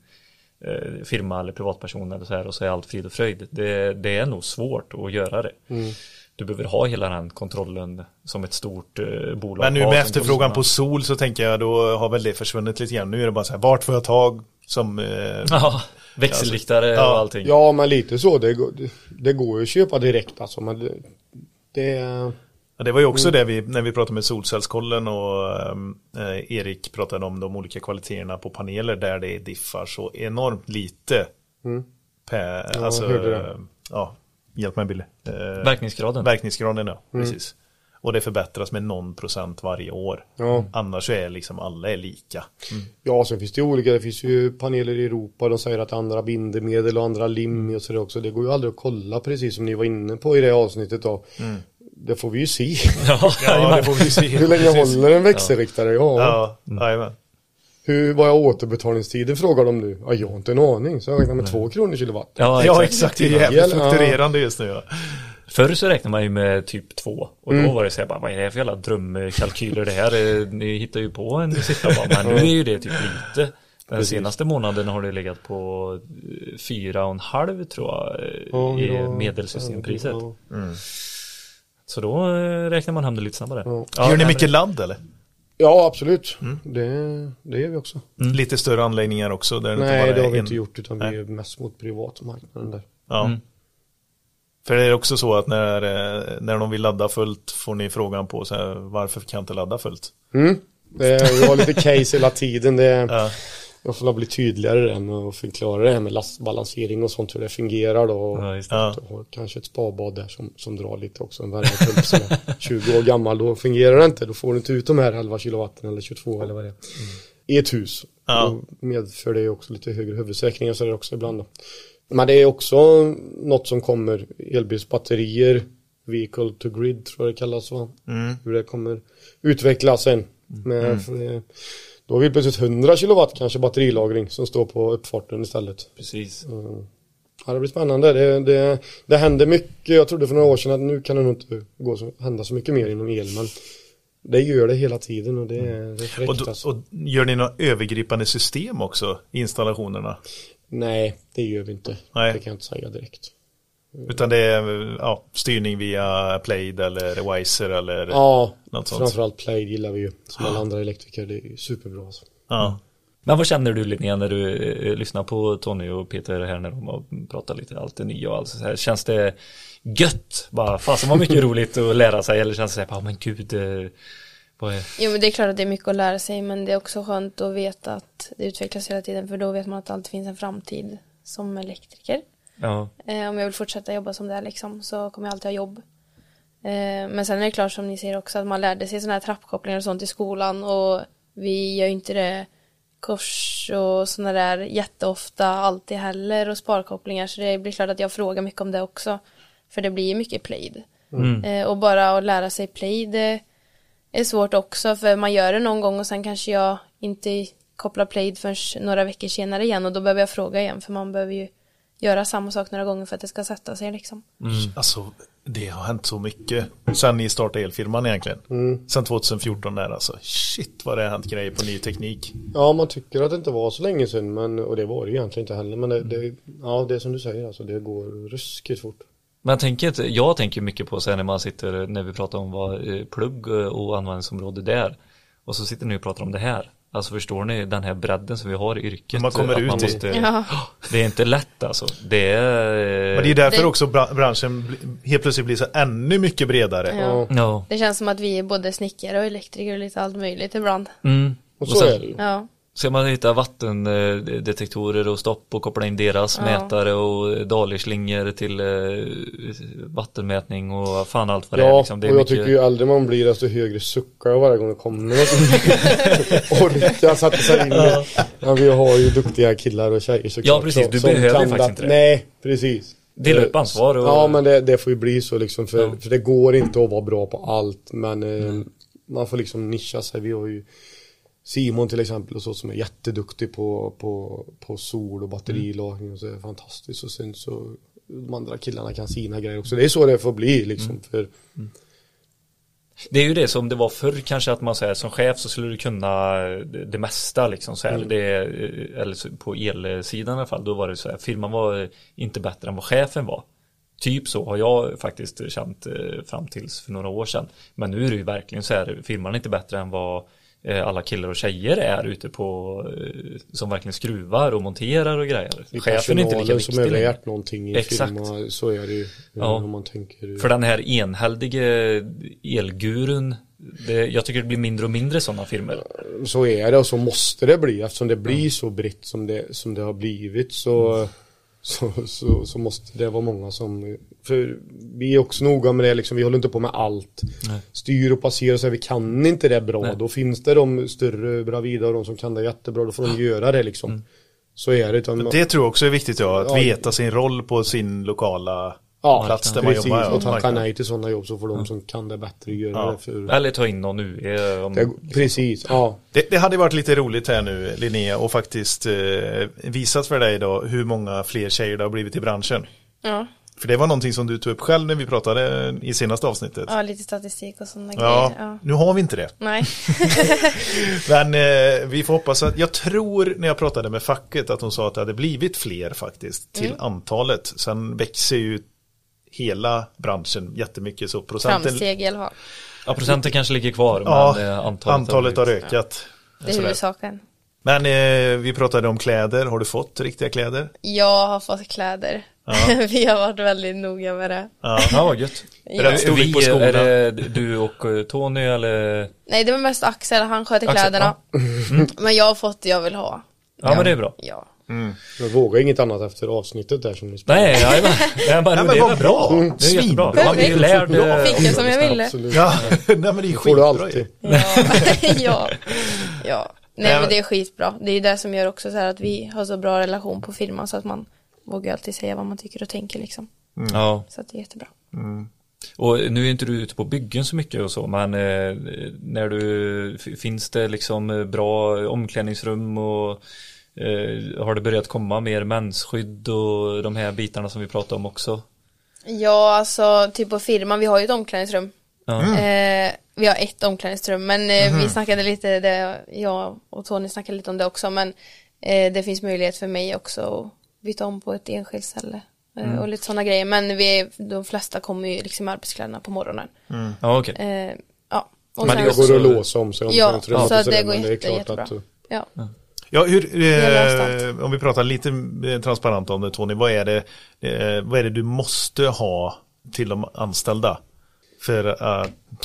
eh, firma eller privatperson eller så här och så är allt frid och fröjd. Det, det är nog svårt att göra det. Mm. Du behöver ha hela den kontrollen som ett stort eh, bolag Men nu med efterfrågan på sol så tänker jag då har väl det försvunnit lite grann. Nu är det bara så här, vart får jag tag som... Eh, Ja, växelriktare Ja. och allting. Ja, men lite så. Det, går- det, går ju att köpa direkt alltså. Men det, det Ja, det var ju också det vi, när vi pratade med Solcellskollen och eh, Erik pratade om de olika kvaliteterna på paneler där det diffar så enormt lite. Per, jag alltså, ja, hjälp mig Billy. Eh, Verkningsgraden. verkningsgraden ja, precis. Och det förbättras med någon procent varje år. Ja. Annars så är liksom alla är lika. Ja, sen finns det olika. Det finns ju paneler i Europa. De säger att andra bindemedel och andra lim och sådär också. Det går ju aldrig att kolla precis som ni var inne på i det avsnittet då. Det får vi ju se. Ja, Ja, det får vi se. Hur länge Precis. håller en växelriktare? Ja. Ja, jajamän. Hur, vad är återbetalningstiden frågar de nu? Ja, jag har inte en aning. Så jag räknar med två kronor kilowatt. Ja, Ja, exakt. exakt. Det är jävligt Ja. fluktuerande just nu. Ja. Förr så räknade man ju med typ två och Mm. då var det så här bara, vad är det för jävla drömkalkyler det här? Eh, Ni hittar ju på en siffra bara, men nu är ju det typ lite. Den senaste månaden har det legat på eh, fyra och en halv tror jag Ja, i ja. medelsystempriset. Ja. Så då räknar man hem det lite snabbare. Ja. Gör ni nej, mycket ladd eller? Ja, absolut. Mm. Det, det gör vi också. Lite större anläggningar också? Där det Nej, bara det är har vi en- inte gjort utan Nej. vi är mest mot privatmarknaden där. Ja. Mm. För det är också så att när, eh, när de vill ladda fullt får ni frågan på så här, varför kan jag inte ladda fullt? Mm. Det, vi har lite case hela tiden. Det, Ja. Jag får bli tydligare där med att förklara det här med lastbalansering och sånt hur det fungerar då. Ja, det. Ja. Har kanske ett spabad där som, som drar lite också, en värmepump som är 20 år gammal. Då fungerar det inte, då får du inte ut de här 11 kilowatten eller 22 eller vad det är. I ett hus. Ja. Då medför det också lite högre huvudsäkringar så är det också ibland då. Men det är också något som kommer, elbilsbatterier, vehicle to grid tror jag det kallas va? Mm. Hur det kommer utvecklas sen. Med, för, då har vi plötsligt 100 kilowatt kanske batterilagring som står på uppfarten istället. Precis. Ja, det blir spännande. Det, det, det händer mycket. Jag trodde för några år sedan att nu kan det nog inte gå så, hända så mycket mer inom el. Men det gör det hela tiden och det, är- det är fräckt Och, då, alltså. och gör ni några övergripande system också i installationerna? Nej, det gör vi inte. Nej. Det kan jag inte säga direkt. Utan det är ja, styrning via Plaid eller Wiser eller Ja, något sånt. framförallt Plaid gillar vi ju. Som alla andra elektriker. Det är superbra alltså. Ja. Men vad känner du Linnea när du eh, lyssnar på Tony och Peter här när de har pratat lite allt det nya och allt så här. Känns det gött? Bara fasen vad mycket roligt att lära sig eller känns det så här, ja men gud, eh, vad är... Jo men det är klart att det är mycket att lära sig men det är också skönt att veta att det utvecklas hela tiden för då vet man att det alltid finns en framtid som elektriker. Ja, Eh, om jag vill fortsätta jobba som det är liksom så kommer jag alltid ha jobb. Eh, men sen är det klart som ni säger också att man lärde sig sådana här trappkopplingar och sånt i skolan och vi gör ju inte det kors och sådana där jätteofta alltid heller och sparkopplingar så det blir klart att jag frågar mycket om det också. För det blir ju mycket plaid. Eh, och bara att lära sig plaid det är svårt också för man gör det någon gång och sen kanske jag inte kopplar plaid förrän några veckor senare igen och då behöver jag fråga igen för man behöver ju göra samma sak några gånger för att det ska sätta sig liksom. Alltså, det har hänt så mycket sen ni startade elfirman egentligen. Sen 2014 där alltså. Shit vad det har hänt grejer på ny teknik. Ja, man tycker att det inte var så länge sedan. Men, och det var det ju egentligen inte heller. Men det, det, ja, det är som du säger alltså. Det går ruskigt fort. Men jag tänker, inte- jag tänker mycket på så här när man sitter, när vi pratar om vad eh, plugg eh, och användningsområde där. Och så sitter ni och pratar om det här. Alltså förstår ni den här bredden som vi har i yrket? Man kommer ut man i- måste, Ja. Det är inte lätt alltså. Det är... Men det är därför Det- också bra- branschen helt plötsligt blir så ännu mycket bredare. Ja. Ja. Det känns som att vi är både snickare och elektriker och lite allt möjligt ibland. Mm. Och så sen- är det ju. Ja. Ska man hitta vattendetektorer och stopp och koppla in deras Ja. mätare och dalerslingor till eh, vattenmätning och fan allt vad det är. Ja, Liksom. Det är och jag mycket... tycker ju äldre man blir desto högre suckar jag varje gång det kommer något. Orka sätta sig in i. Ja, vi har ju duktiga killar och tjejer såklart. Ja, precis. Du behöver faktiskt det. inte det. Nej, precis. Dela upp ansvar och- Ja, men det, det får ju bli så liksom. För, Ja. för det går inte att vara bra på allt. Men eh, man får liksom nischa sig. Vi har ju Simon till exempel och så som är jätteduktig på, på, på sol och batterilagring och så är det fantastiskt. Och sen så de andra killarna kan sina grejer också. Det är så det får bli liksom. Mm. För Det är ju det som det var förr kanske att man säger som chef så skulle du kunna det, mesta liksom så här. Mm. Det, eller på elsidan i alla fall. Då var det så här. Firman var inte bättre än vad chefen var. Typ så har jag faktiskt känt eh, fram tills för några år sedan. Men nu är det ju verkligen så här. Firman är inte bättre än vad alla killar och tjejer är ute på eh, som verkligen skruvar och monterar och grejer. Det Chefen är inte lika som viktig längre. värt någonting i Exakt. firma, så är det ju. Ja. Om man tänker. För den här enhällige elgurun, det, jag tycker det blir mindre och mindre sådana filmer. Så är det och så måste det bli eftersom det blir Mm. så brett som det, som det har blivit så, så, så, så måste det vara många som För vi är också noga med det liksom, vi håller inte på med allt Nej. Styr och passerar så här, vi kan inte det bra Nej. Då finns det de större bravida och de som kan det jättebra Då får de göra det liksom Mm. Så är det utan, Det tror jag också är viktigt ja, att Ja. veta sin roll på sin lokala ja, plats där man precis, jobbar. ja, och tacka nej till sådana jobb så får de som kan det bättre göra Ja. det för Eller ta in någon nu. eh, Om, det, Precis, ja Det, det hade varit lite roligt här nu Linnea och faktiskt eh, visat för dig då hur många fler tjejer det har blivit i branschen. Ja, För det var någonting som du tog upp själv när vi pratade i senaste avsnittet. ja lite statistik och sådana Ja, grejer. Ja. nu har vi inte det. Nej. Men eh, vi får hoppas att, jag tror när jag pratade med facket att de sa att det hade blivit fler faktiskt till Mm. antalet. Sen växer ju hela branschen jättemycket så procenten, Framsteg i alla fall. ja, procenten kanske ligger kvar. ja, men eh, antalet, antalet, har ökat. Det är huvudsaken. Men eh, vi pratade om kläder, har du fått riktiga kläder? Jag har fått kläder. Vi har varit väldigt noga med det. Ja. Ja, vad gött. Är det storlek vi, på skorna? Är det du och eh, Tony eller? Nej, det var mest Axel, han sköter Axel, kläderna. Men jag har fått det jag vill ha. Ja, men det är bra. Ja. Jag vågar inget annat efter avsnittet där som ni spelade. Nej, jag, jag bara, Ja, men det väl bra. bra. Det är jättebra. Svinbra. Man blir ju lärd. eh, Fick jag som jag ville. Absolut. Ja, nej men det är får du skitbra alltid. Ja. ja. ja. Nej Nej, men det är skitbra. Det är ju det som gör också så här att vi har så bra relation på firman så att man vågar alltid säga vad man tycker och tänker liksom. Ja, Så att det är jättebra. och nu är inte du ute på byggen så mycket och så, men eh, när du, finns det liksom eh, bra omklädningsrum och eh, har det börjat komma mer mensskydd och de här bitarna som vi pratade om också? Ja, alltså typ på firman, vi har ju ett omklädningsrum. Ja. Eh, vi har ett omklädningsrum, men eh, vi snackade lite, det, jag och Tony snackade lite om det också, men eh, det finns möjlighet för mig också byta om på ett enskilt ställe. Eh, Och lite sådana grejer, men vi, de flesta kommer ju liksom i arbetskläderna på morgonen. Ja, okej. Eh, ja, och Men sen, det Det också- går att låsa om sig om Ja, omklädningsrummet så och att det går jätte, klart jättebra. att, ja. Ja, hur, eh, om vi pratar lite eh, transparent om det Tony, vad är det, eh, vad är det du måste ha till de anställda? För uh,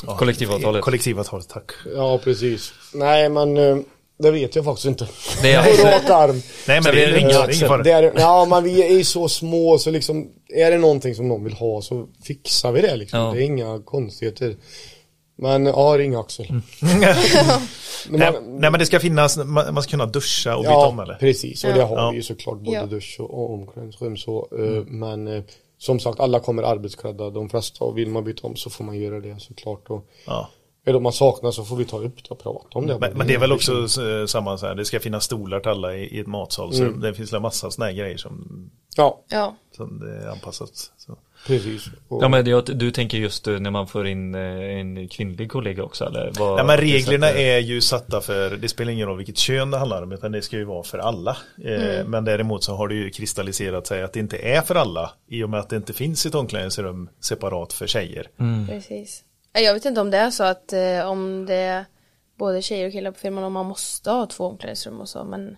ja, Kollektivavtalet. Kollektivavtalet, tack. Ja, precis. Nej, men eh, det vet jag faktiskt inte. Det är alltså, rak arm. Nej men Så det är ingen, fara. Det är, ja, men vi är så små så liksom är det någonting som någon vill ha så fixar vi det liksom. Ja. Det är inga konstigheter. Men ja, ring Axel. Men Nej, man- nej men det ska finnas, man, man ska kunna duscha och byta om Ja, eller? precis. Och det har Ja. vi ju såklart både Ja. dusch och, och omklädningsrum så. eh, Men eh, som sagt, alla kommer arbetsklädda. De flesta, och vill man byta om så får man göra det såklart. Och Ja. Är det man saknar så får vi ta upp det och prata om det. Men, men det är väl också eh, samma så här, det ska finnas stolar till alla i, i ett matsalsrum. Det finns en massa sådana här grejer som, Ja, ja, som det är anpassat. Så. precis. Och, ja, men det, du tänker just eh, när man får in eh, en kvinnlig kollega också eller? Vad, Nej men reglerna är ju satta för, det spelar ingen roll vilket kön det handlar om utan det ska ju vara för alla. Eh, Men däremot så har det ju kristalliserat sig att det inte är för alla i och med att det inte finns ett omklädningsrum separat för tjejer. precis. Eh, Jag vet inte om det är så att eh, om det är både tjejer och killar på firman om man måste ha två omklädningsrum och så men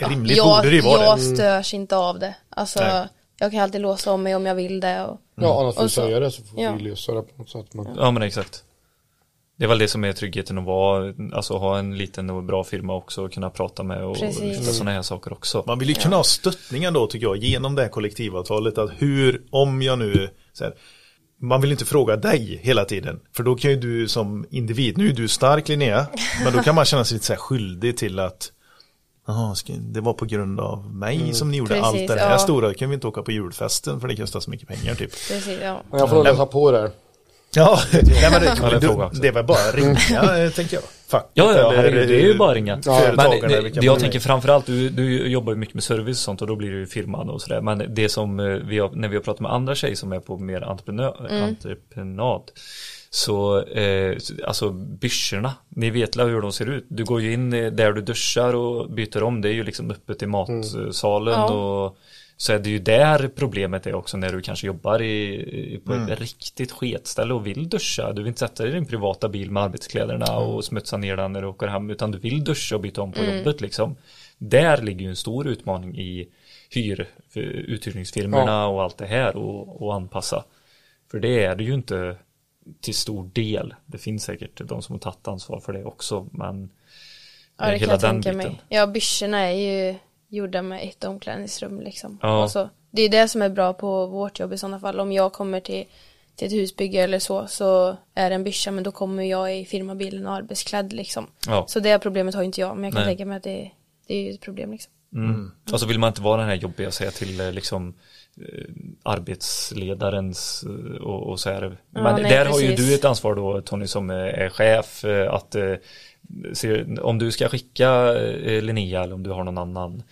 Rimligt jag, borde det ju vara jag det. störs inte av det. Alltså Nej. jag kan alltid låsa om mig om jag vill det och ja, annars får Och så- säga det så får ja. vi lösa det på något sätt. Men, Ja men exakt. Det är väl det som är tryggheten att vara, alltså ha en liten och bra firma också och kunna prata med och Precis. lyfta sådana här saker också. Man vill ju kunna ha stöttningar då tycker jag genom det här kollektivavtalet att hur, om jag nu så här, man vill inte fråga dig hela tiden för då kan ju du som individ, nu är du stark Linnea men då kan man känna sig lite så här skyldig till att Jaha, det var på grund av mig som ni gjorde Precis, allt det här ja. stora, kan vi inte åka på julfesten för det kostar så mycket pengar typ. precis, ja. men jag får läsa på där. Ja, nej, men det du, det väl bara att ringa eh, tänker jag. Facket Ja, ja, eller, herregud, det är ju bara ringa. Företagarna Men det, jag tänker framförallt, du, du jobbar ju mycket med service och sånt och då blir det ju firman och sådär. Men det som eh, vi har, när vi har pratat med andra tjejer som är på mer entreprenör, Mm. entreprenad Så, eh, så- alltså byssjorna, ni vet väl hur de ser ut. Du går ju in eh, där du duschar och byter om, det är ju liksom öppet i matsalen Ja. och så är det ju där problemet är också när du kanske jobbar i, på ett riktigt sketställe och vill duscha. Du vill inte sätta dig i din privata bil med arbetskläderna och smutsa ner den när du åker hem utan du vill duscha och byta om på jobbet liksom. Där ligger ju en stor utmaning i hyr, för uthyrningsfirmorna och allt det här och, och anpassa. För det är det ju inte till stor del. Det finns säkert de som har tagit ansvar för det också men Ja, det eh, kan jag tänka mig. Ja, byssjorna är ju gjorda med ett omklädningsrum liksom. Ja. Och så, det är det som är bra på vårt jobb i sådana fall. Om jag kommer till, till ett husbygge eller så, så är det en byscha, men då kommer jag i firmabilen och arbetsklädd liksom. Ja. Så det problemet har ju inte jag, men jag kan Nej. tänka mig att det, det är ju ett problem liksom. Mm. Och så vill man inte vara den här jobbiga säga till eh, liksom eh, arbetsledarens eh, och, och så här. Men nej, där har ju precis. du ett ansvar då Tony som är, chef att ser, om du ska skicka eh, Linnea eller om du har någon annan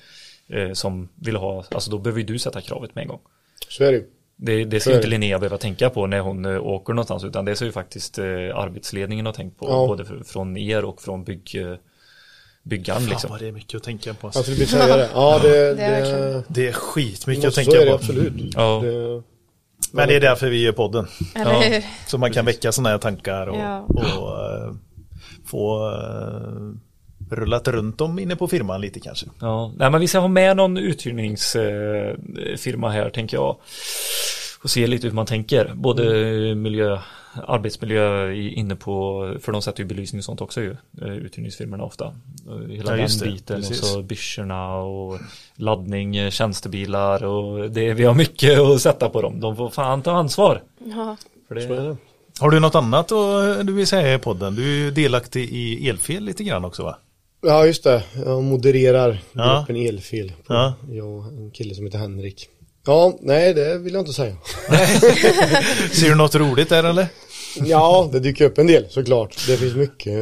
eh, som vill ha, alltså då behöver ju du sätta kravet med en gång. Så är det. Det, det ska ju inte. Linnea behöva tänka på när hon eh, åker någonstans utan det ska ju faktiskt eh, arbetsledningen ha tänkt på Ja. både för, från er och från bygg, byggaren Fan liksom. vad det är mycket att tänka på. Jag skulle säga det. Ja, det, Det är det, är skitmycket att så tänka är det på. absolut. Ja. Det, Men det är därför vi gör podden. Ja. Så man kan väcka sådana här tankar och, Ja. och få uh, rullat runt dem inne på firman lite kanske. Ja, nej men vi ska ha med någon uthyrningsfirma här tänker jag. Och se lite hur man tänker. Både miljö, arbetsmiljö inne på, för de sätter ju belysning och sånt också ju, eh, uthyrningsfirmorna ofta. Eh, Hela Ja, den biten och så byssjorna och laddning, eh, tjänstebilar och det, vi har mycket att sätta på dem. De får fan ta ansvar. Ja. För det, så är det. Har du något annat och, du vill säga i podden? Du är ju delaktig i elfel lite grann också va? Ja, just det. Jag modererar Ja. gruppen Elfel. På, Ja. Jag och en kille som heter Henrik. Ja, nej det vill jag inte säga. Ser du något roligt där eller? Ja, det dyker upp en del såklart. Det finns mycket.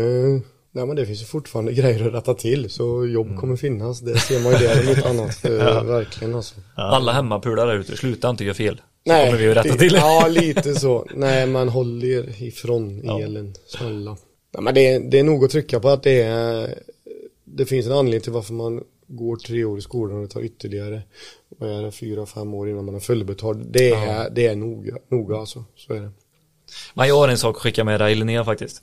Nej men det finns ju fortfarande grejer att rätta till så jobb kommer finnas. Det ser man ju där om inte annat. Eh, Verkligen alltså. Alla hemmapular där ute, sluta inte göra fel. Nej, kommer vi att rätta det- till. Ja, lite så. Nej, man håller ifrån Ja. elen, snälla. Nej, men det, är- det är nog att trycka på att det är Det finns en anledning till varför man går tre år i skolan och det tar ytterligare vad är det, fyra, fem år innan man är fullbetald. Det är, det är noga, noga alltså. Så är det. Men jag har en sak att skicka med dig Linnea faktiskt.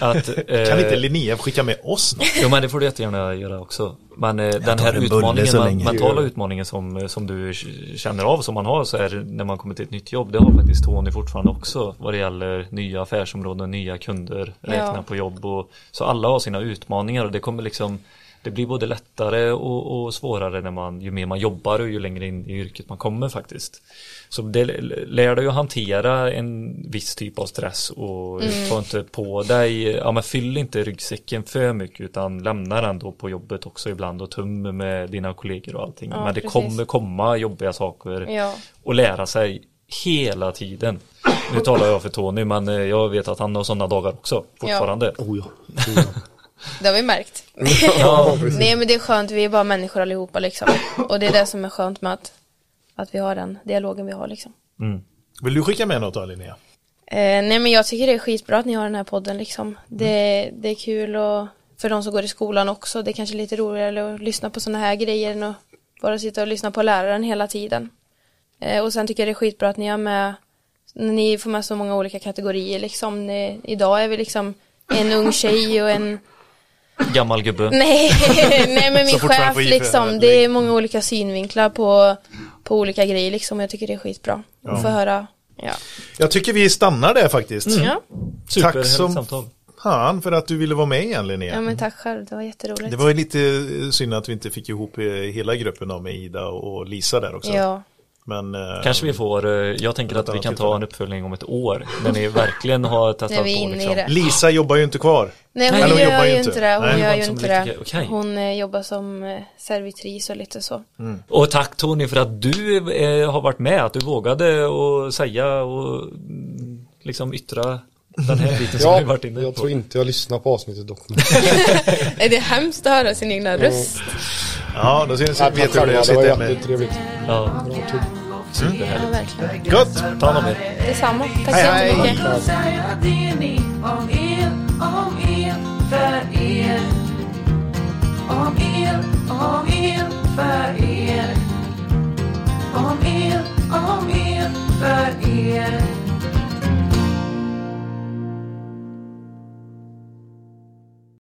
Att, Kan eh, inte Linnea skicka med oss något? Jo men det får du jättegärna göra också. Men eh, den här utmaningen, man, mentala utmaningen som, som du känner av som man har så är när man kommer till ett nytt jobb. Det har faktiskt Tony fortfarande också vad det gäller nya affärsområden, nya kunder, räkna Ja. på jobb och så alla har sina utmaningar och det kommer liksom det blir både lättare och, och svårare när man, ju mer man jobbar och ju längre in i yrket man kommer faktiskt. Så det lär dig att hantera en viss typ av stress och ta inte på dig, ja men fyll inte ryggsäcken för mycket utan lämna den då på jobbet också ibland och tum med dina kollegor och allting. Ja, men det precis. kommer komma jobbiga saker Ja. och lära sig hela tiden. Nu talar jag för Tony men eh, jag vet att han har sådana dagar också fortfarande. Oh ja. Oh ja. Det har vi märkt. ja. Nej men det är skönt, vi är bara människor allihopa liksom. Och det är det som är skönt med att, att vi har den dialogen vi har liksom. Mm. Vill du skicka med något då Linnea? Eh, nej men jag tycker det är skitbra att ni har den här podden liksom. Det, det är kul och för de som går i skolan också. Det är kanske lite roligare att lyssna på sådana här grejer än att bara sitta och lyssna på läraren hela tiden. Eh, och sen tycker jag det är skitbra att ni har med, ni får med så många olika kategorier liksom. Ni, idag är vi liksom en ung tjej och en Gammal gubbe. Nej, nej men min chef liksom, det är många olika synvinklar på, på olika grejer liksom. Jag tycker det är skitbra att få höra. Ja. Jag tycker vi stannar där faktiskt. Ja. Superhärligt som- samtal. Han för att du ville vara med igen Linnea. ja, men tack själv. Det var jätteroligt. Det var ju lite synd att vi inte fick ihop eh, hela gruppen då med Ida och Lisa där också. Ja, Men, eh, Kanske vi får, eh, jag tänker att vi kan ta en uppföljning om ett år när ni verkligen har testat på liksom. Lisa jobbar ju inte kvar. Nej, Nej, hon hon gör jobbar ju inte inte. det. Hon Nej, gör ju som inte lite- det. okej. Hon eh, jobbar som servitris och lite så. Och tack Tony för att du eh, har varit med, att du vågade och säga och mm, liksom yttra den här biten som ja, vi varit inne på. Jag tror inte jag lyssnar på avsnittet dock. är det hemskt att höra sin egna röst? Ja, då syns jag vet hur det är. Det var jättetrevligt. Ja. Bra tur. Mm. Ja, verkligen. Gött! Ta hand om er. Detsamma. Tack hej, så jättemycket. Om el, om el för er Om el, om el för er